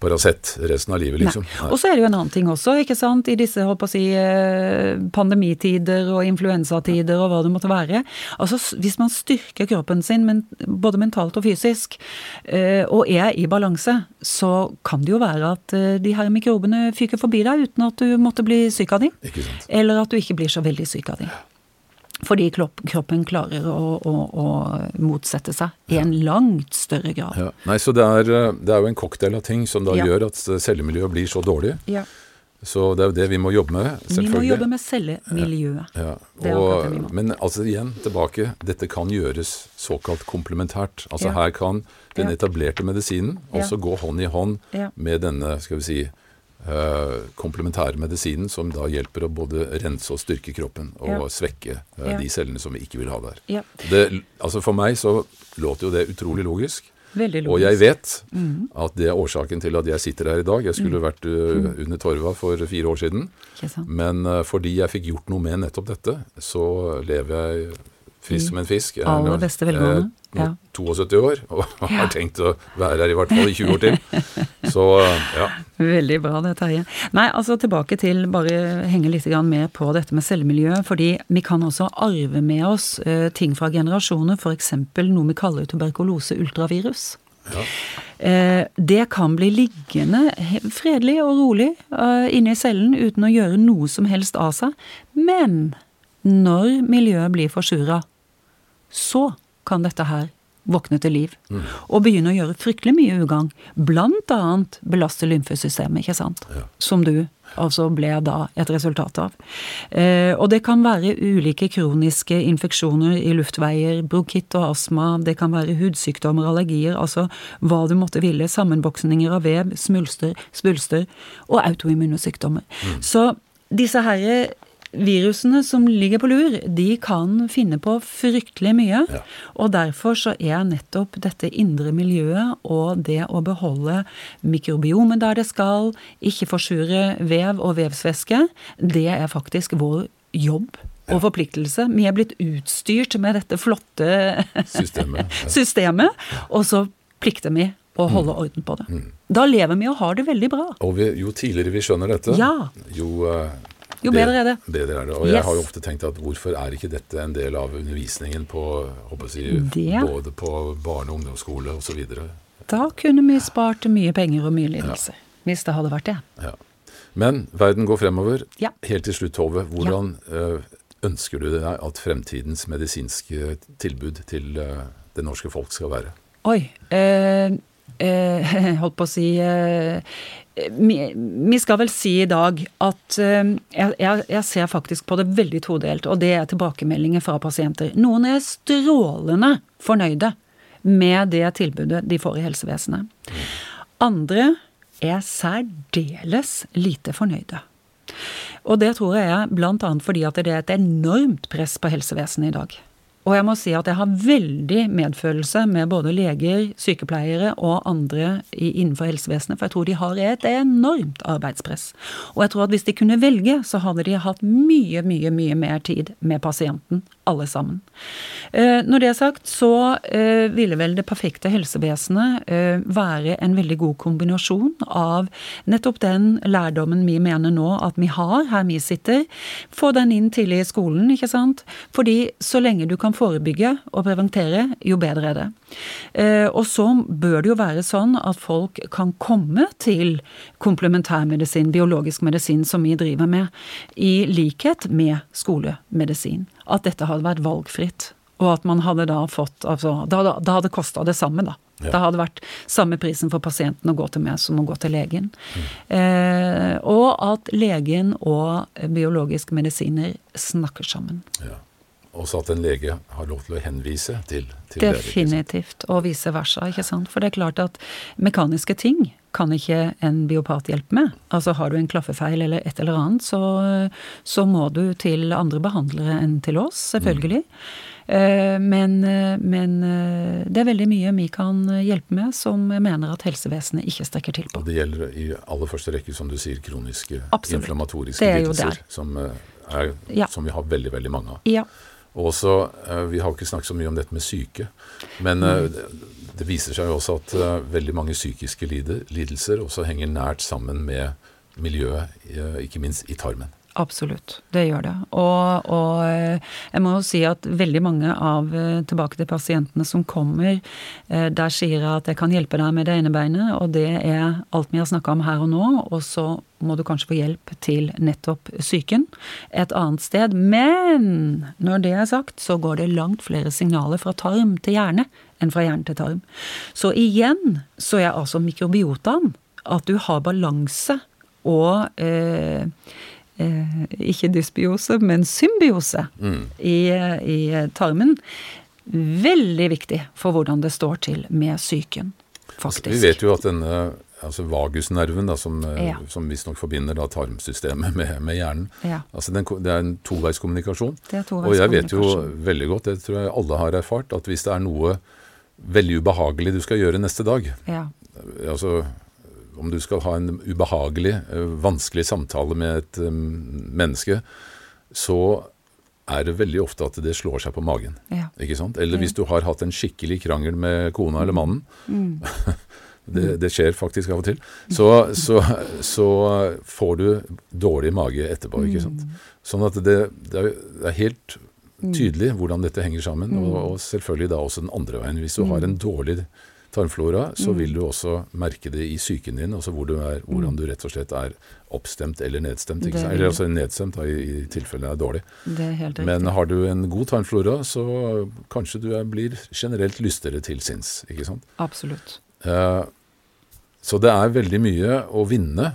Speaker 1: Paracet resten av livet, liksom.
Speaker 2: Nei. Og så er det jo en annen ting også, ikke sant. I disse på å si, eh, pandemitider og influensatider og hva det måtte være. Altså hvis man styrker kroppen sin, men, både mentalt og fysisk, eh, og er i balanse, så kan det jo være at eh, de her mikrobene fyker forbi deg uten at du måtte bli syk av dem. Eller at du ikke blir så veldig syk av dem. Fordi kroppen klarer å, å, å motsette seg i en langt større grad.
Speaker 1: Ja. Nei, så det er, eh, det er, jo en cocktail av ting som da ja. gjør at cellemiljøet blir så dårlig.
Speaker 2: Ja.
Speaker 1: Så det er jo det vi må jobbe med, selvfølgelig.
Speaker 2: Vi må jobbe med cellemiljøet.
Speaker 1: Ja. Og, men altså igjen, tilbake. Dette kan gjøres såkalt komplementært. Altså her kan den etablerte medisinen også gå hånd i hånd med denne, skal vi si, Uh, komplementærmedisinen som da hjelper å både rense og styrke kroppen og ja. svekke uh, ja. de cellene som vi ikke vil ha der.
Speaker 2: Ja.
Speaker 1: Det, altså For meg så låter jo det utrolig logisk.
Speaker 2: Logisk.
Speaker 1: Og jeg vet mm. at det er årsaken til at jeg sitter her i dag. Jeg skulle mm. vært uh, under torva for fire år siden. Men fordi jeg fikk gjort noe med nettopp dette, så lever jeg frisk som en fisk.
Speaker 2: Jeg er, Aller beste velgående.
Speaker 1: Ja. 72 år [LAUGHS] og har tenkt å være her i hvert fall i 20 år til. [LAUGHS] Så ja.
Speaker 2: Veldig bra det, Terje. Nei, altså tilbake til bare henge litt med på dette med cellemiljøet. Fordi vi kan også arve med oss uh, ting fra generasjoner, f.eks. noe vi kaller tuberkulose ultravirus.
Speaker 1: Ja.
Speaker 2: Uh, det kan bli liggende fredelig og rolig uh, inne i cellen uten å gjøre noe som helst av seg. Men når miljøet blir forsura, så kan dette her våkne til liv. Mm. Og begynne å gjøre fryktelig mye ugagn. Blant annet belaste lymfesystemet, ikke sant.
Speaker 1: Ja.
Speaker 2: Som du altså ble da et resultat av. Eh, og det kan være ulike kroniske infeksjoner i luftveier, brokitt og astma, det kan være hudsykdommer, allergier, altså hva du måtte ville, sammenboksninger av vev, smulster, svulster og autoimmune sykdommer. Mm. Så disse herre virusene som ligger på lur, de kan finne på fryktelig mye.
Speaker 1: Ja.
Speaker 2: Og derfor så er nettopp dette indre miljøet og det å beholde mikrobiomet der det skal, ikke forsure vev og vevsvæske, det er faktisk vår jobb og forpliktelse. Vi er blitt utstyrt med dette flotte [LAUGHS]
Speaker 1: systemet,
Speaker 2: ja. systemet og så plikter vi å holde mm. orden på det.
Speaker 1: Mm.
Speaker 2: Da lever vi og har det veldig bra.
Speaker 1: Og vi, jo tidligere vi skjønner dette,
Speaker 2: ja.
Speaker 1: jo uh,
Speaker 2: jo bedre er det.
Speaker 1: Bedre er det. Og yes. jeg har jo ofte tenkt at hvorfor er ikke dette en del av undervisningen på jeg, både på barne- og ungdomsskole osv.?
Speaker 2: Da kunne vi spart mye penger og mye lidelse. Ja. Hvis det hadde vært det.
Speaker 1: Ja. Men verden går fremover.
Speaker 2: Ja.
Speaker 1: Helt til slutt, Tove. Hvordan øh, ønsker du deg at fremtidens medisinske tilbud til øh, det norske folk skal være?
Speaker 2: Oi. Øh, [LAUGHS] holdt på å si vi skal vel si i dag at eh, jeg, jeg, ser faktisk på det veldig todelt, og det er tilbakemeldinger fra pasienter. Noen er strålende fornøyde med det tilbudet de får i helsevesenet. Andre er særdeles lite fornøyde. Og det tror jeg er bl.a. fordi at det er et enormt press på helsevesenet i dag. Og jeg må si at jeg har veldig medfølelse med både leger, sykepleiere og andre innenfor helsevesenet, for jeg tror de har et enormt arbeidspress. Og jeg tror at hvis de kunne velge, så hadde de hatt mye, mye, mye mer tid med pasienten, alle sammen. Eh, når det er sagt, så eh, ville vel det perfekte helsevesenet eh, være en veldig god kombinasjon av nettopp den lærdommen vi mener nå at vi har her vi sitter. Få den inn tidlig i skolen, ikke sant. Fordi så lenge du kan forebygge og preventere, jo bedre er det. Og så bør det jo være sånn at folk kan komme til komplementærmedisin, biologisk medisin, som vi driver med, i likhet med skolemedisin. At dette hadde vært valgfritt. Og at man hadde da fått altså, Da, da, da hadde kosta det samme, da. Ja. Det hadde vært samme prisen for pasienten å gå til meg som å gå til legen. Mm. Eh, og at legen og biologisk medisiner snakker sammen.
Speaker 1: Ja også at en lege har lov til å henvise til, til
Speaker 2: Definitivt, og vice versa. ikke sant? For det er klart at mekaniske ting kan ikke en biopat hjelpe med. Altså har du en klaffefeil eller et eller annet, så, så må du til andre behandlere enn til oss, selvfølgelig. Mm. Men, men, det er veldig mye vi kan hjelpe med som jeg mener at helsevesenet ikke strekker til på.
Speaker 1: Og det gjelder i aller første rekke, som du sier, kroniske Absolutt. inflammatoriske lidelser, som, er, ja. som vi har veldig, veldig mange av.
Speaker 2: Ja.
Speaker 1: Og også, eh, Vi har ikke snakket så mye om dette med syke, men eh, det, viser seg jo også at uh, veldig mange psykiske lidelser også henger nært sammen med miljøet, eh, ikke minst i tarmen.
Speaker 2: Absolutt, det gjør det. Og, og eh, jeg må jo si at veldig mange av eh, tilbake til pasientene som kommer, eh, der sier jeg at jeg kan hjelpe deg med det ene beinet, og det er alt vi har snakka om her og nå, og så må du kanskje få hjelp til nettopp psyken et annet sted. Men når det er sagt, så går det langt flere signaler fra tarm til hjerne enn fra hjerne til tarm. Så igjen så er altså mikrobiotaen at du har balanse og eh, ikke dysbiose, men symbiose i, i tarmen. Veldig viktig for hvordan det står til med psyken, faktisk.
Speaker 1: Vi vet jo at denne altså vagusnerven, da, som, eh,
Speaker 2: Ja.
Speaker 1: som visstnok forbinder da tarmsystemet med, med hjernen,
Speaker 2: Ja.
Speaker 1: altså den, det er en toveiskommunikasjon.
Speaker 2: Er
Speaker 1: Og jeg vet jo veldig godt, det tror jeg alle har erfart, at hvis det er noe veldig ubehagelig du skal gjøre neste dag,
Speaker 2: Ja.
Speaker 1: altså om du skal ha en ubehagelig, eh, vanskelig samtale med et eh, menneske, så er det veldig ofte at det slår seg på magen.
Speaker 2: Ja.
Speaker 1: Ikke sant? Eller hvis du har hatt en skikkelig krangel med kona eller mannen.
Speaker 2: Mm. [LAUGHS]
Speaker 1: det, det skjer faktisk av og til. Så, så, så får du dårlig mage etterpå. ikke sant?
Speaker 2: Mm.
Speaker 1: Sånn at det, det er helt tydelig hvordan dette henger sammen. Og, og selvfølgelig da også den andre veien. Hvis du har en dårlig tarmflora, så vil du også merke det i psyken din, altså hvor du er, hvordan du rett og slett er oppstemt eller nedstemt. Eller altså nedstemt da, i, i tilfelle det er dårlig.
Speaker 2: Det er helt riktig.
Speaker 1: Men har du en god tarmflora, så kanskje du er, blir generelt lystere til sinns. ikke sant?
Speaker 2: Absolutt.
Speaker 1: Eh, så det er veldig mye å vinne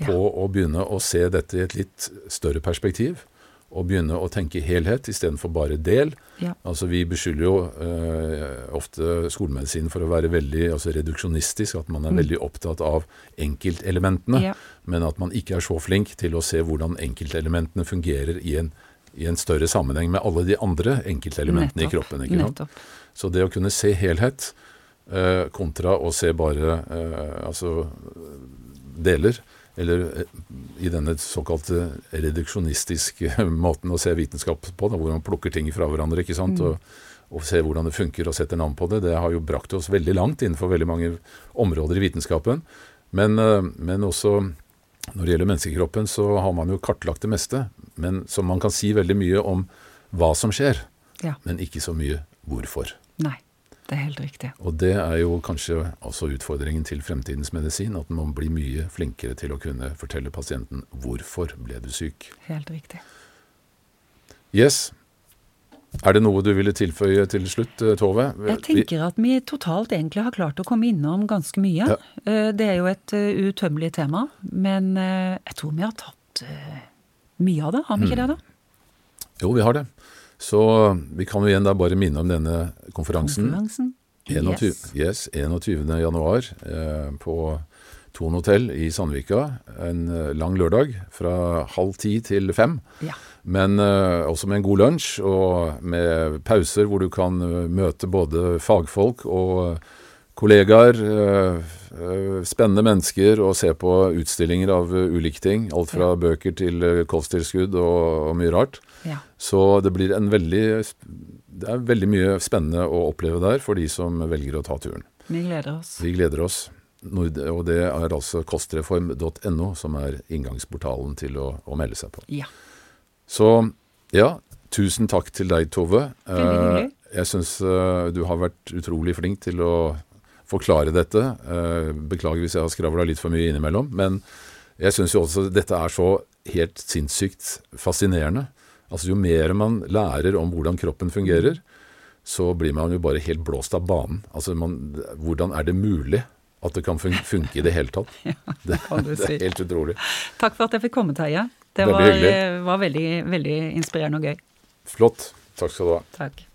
Speaker 1: på
Speaker 2: Ja.
Speaker 1: å begynne å se dette i et litt større perspektiv. Og begynne å tenke helhet istedenfor bare del.
Speaker 2: Ja.
Speaker 1: Altså Vi beskylder jo eh, ofte skolemedisinen for å være veldig altså reduksjonistisk, at man er veldig opptatt av enkeltelementene,
Speaker 2: Mm. Ja.
Speaker 1: men at man ikke er så flink til å se hvordan enkeltelementene fungerer i en, i en større sammenheng med alle de andre enkeltelementene i kroppen. ikke sant?
Speaker 2: Nettopp.
Speaker 1: Så det å kunne se helhet eh, kontra å se bare eh, altså deler, eller eh, i denne såkalte reduksjonistiske [LAUGHS] måten å se vitenskap på, da, hvor man plukker ting fra hverandre ikke sant? Og, og ser hvordan det funker og setter navn på det, det har jo brakt oss veldig langt innenfor veldig mange områder i vitenskapen. Men, eh, men også når det gjelder menneskekroppen, så har man jo kartlagt det meste. Men som man kan si veldig mye om hva som skjer,
Speaker 2: Ja.
Speaker 1: men ikke så mye hvorfor.
Speaker 2: Nei. Det er helt riktig.
Speaker 1: Og det er jo kanskje også utfordringen til fremtidens medisin, at man blir mye flinkere til å kunne fortelle pasienten hvorfor ble du syk.
Speaker 2: Helt riktig.
Speaker 1: Yes. Er det noe du ville tilføye til slutt, eh, Tove?
Speaker 2: Jeg tenker at vi totalt egentlig har klart å komme innom ganske mye.
Speaker 1: Ja.
Speaker 2: Eh, Det er jo et utømmelig tema, men eh, jeg tror vi har tatt eh, mye av det. Har vi ikke det, da?
Speaker 1: Jo, vi har det. Så vi kan jo igjen da bare minne om denne konferansen.
Speaker 2: Konferansen.
Speaker 1: 21,
Speaker 2: Yes.
Speaker 1: yes, 21. januar eh, på Thon hotell i Sandvika. En eh, lang lørdag fra halv ti til fem.
Speaker 2: Ja.
Speaker 1: Men eh, også med en god lunsj, og med pauser hvor du kan eh, møte både fagfolk og kollegaer. eh, eh, spennende mennesker, og se på utstillinger av eh, ulike ting. Alt fra bøker til kosttilskudd og, og mye rart.
Speaker 2: ja.
Speaker 1: Så det blir en veldig Det er veldig mye spennende å oppleve der for de som velger å ta turen.
Speaker 2: Vi gleder oss.
Speaker 1: Vi gleder oss. Og det er altså kostreform.no som er inngangsportalen til å, å melde seg på.
Speaker 2: Ja.
Speaker 1: Så ja, tusen takk til deg, Tove.
Speaker 2: Veldig hyggelig.
Speaker 1: Jeg syns du har vært utrolig flink til å forklare dette. Eh, Beklager hvis jeg har skravla litt for mye innimellom. Men jeg syns jo også dette er så helt sinnssykt fascinerende. Altså Jo mer man lærer om hvordan kroppen fungerer, så blir man jo bare helt blåst av banen. Altså man, Hvordan er det mulig at det kan funke i det hele tatt? [LAUGHS] ja, det,
Speaker 2: kan du [LAUGHS]
Speaker 1: det er helt utrolig.
Speaker 2: Takk for at jeg fikk komme, Terje. Det var, eh, var veldig, veldig inspirerende og gøy.
Speaker 1: Flott. Takk skal du ha.
Speaker 2: Takk.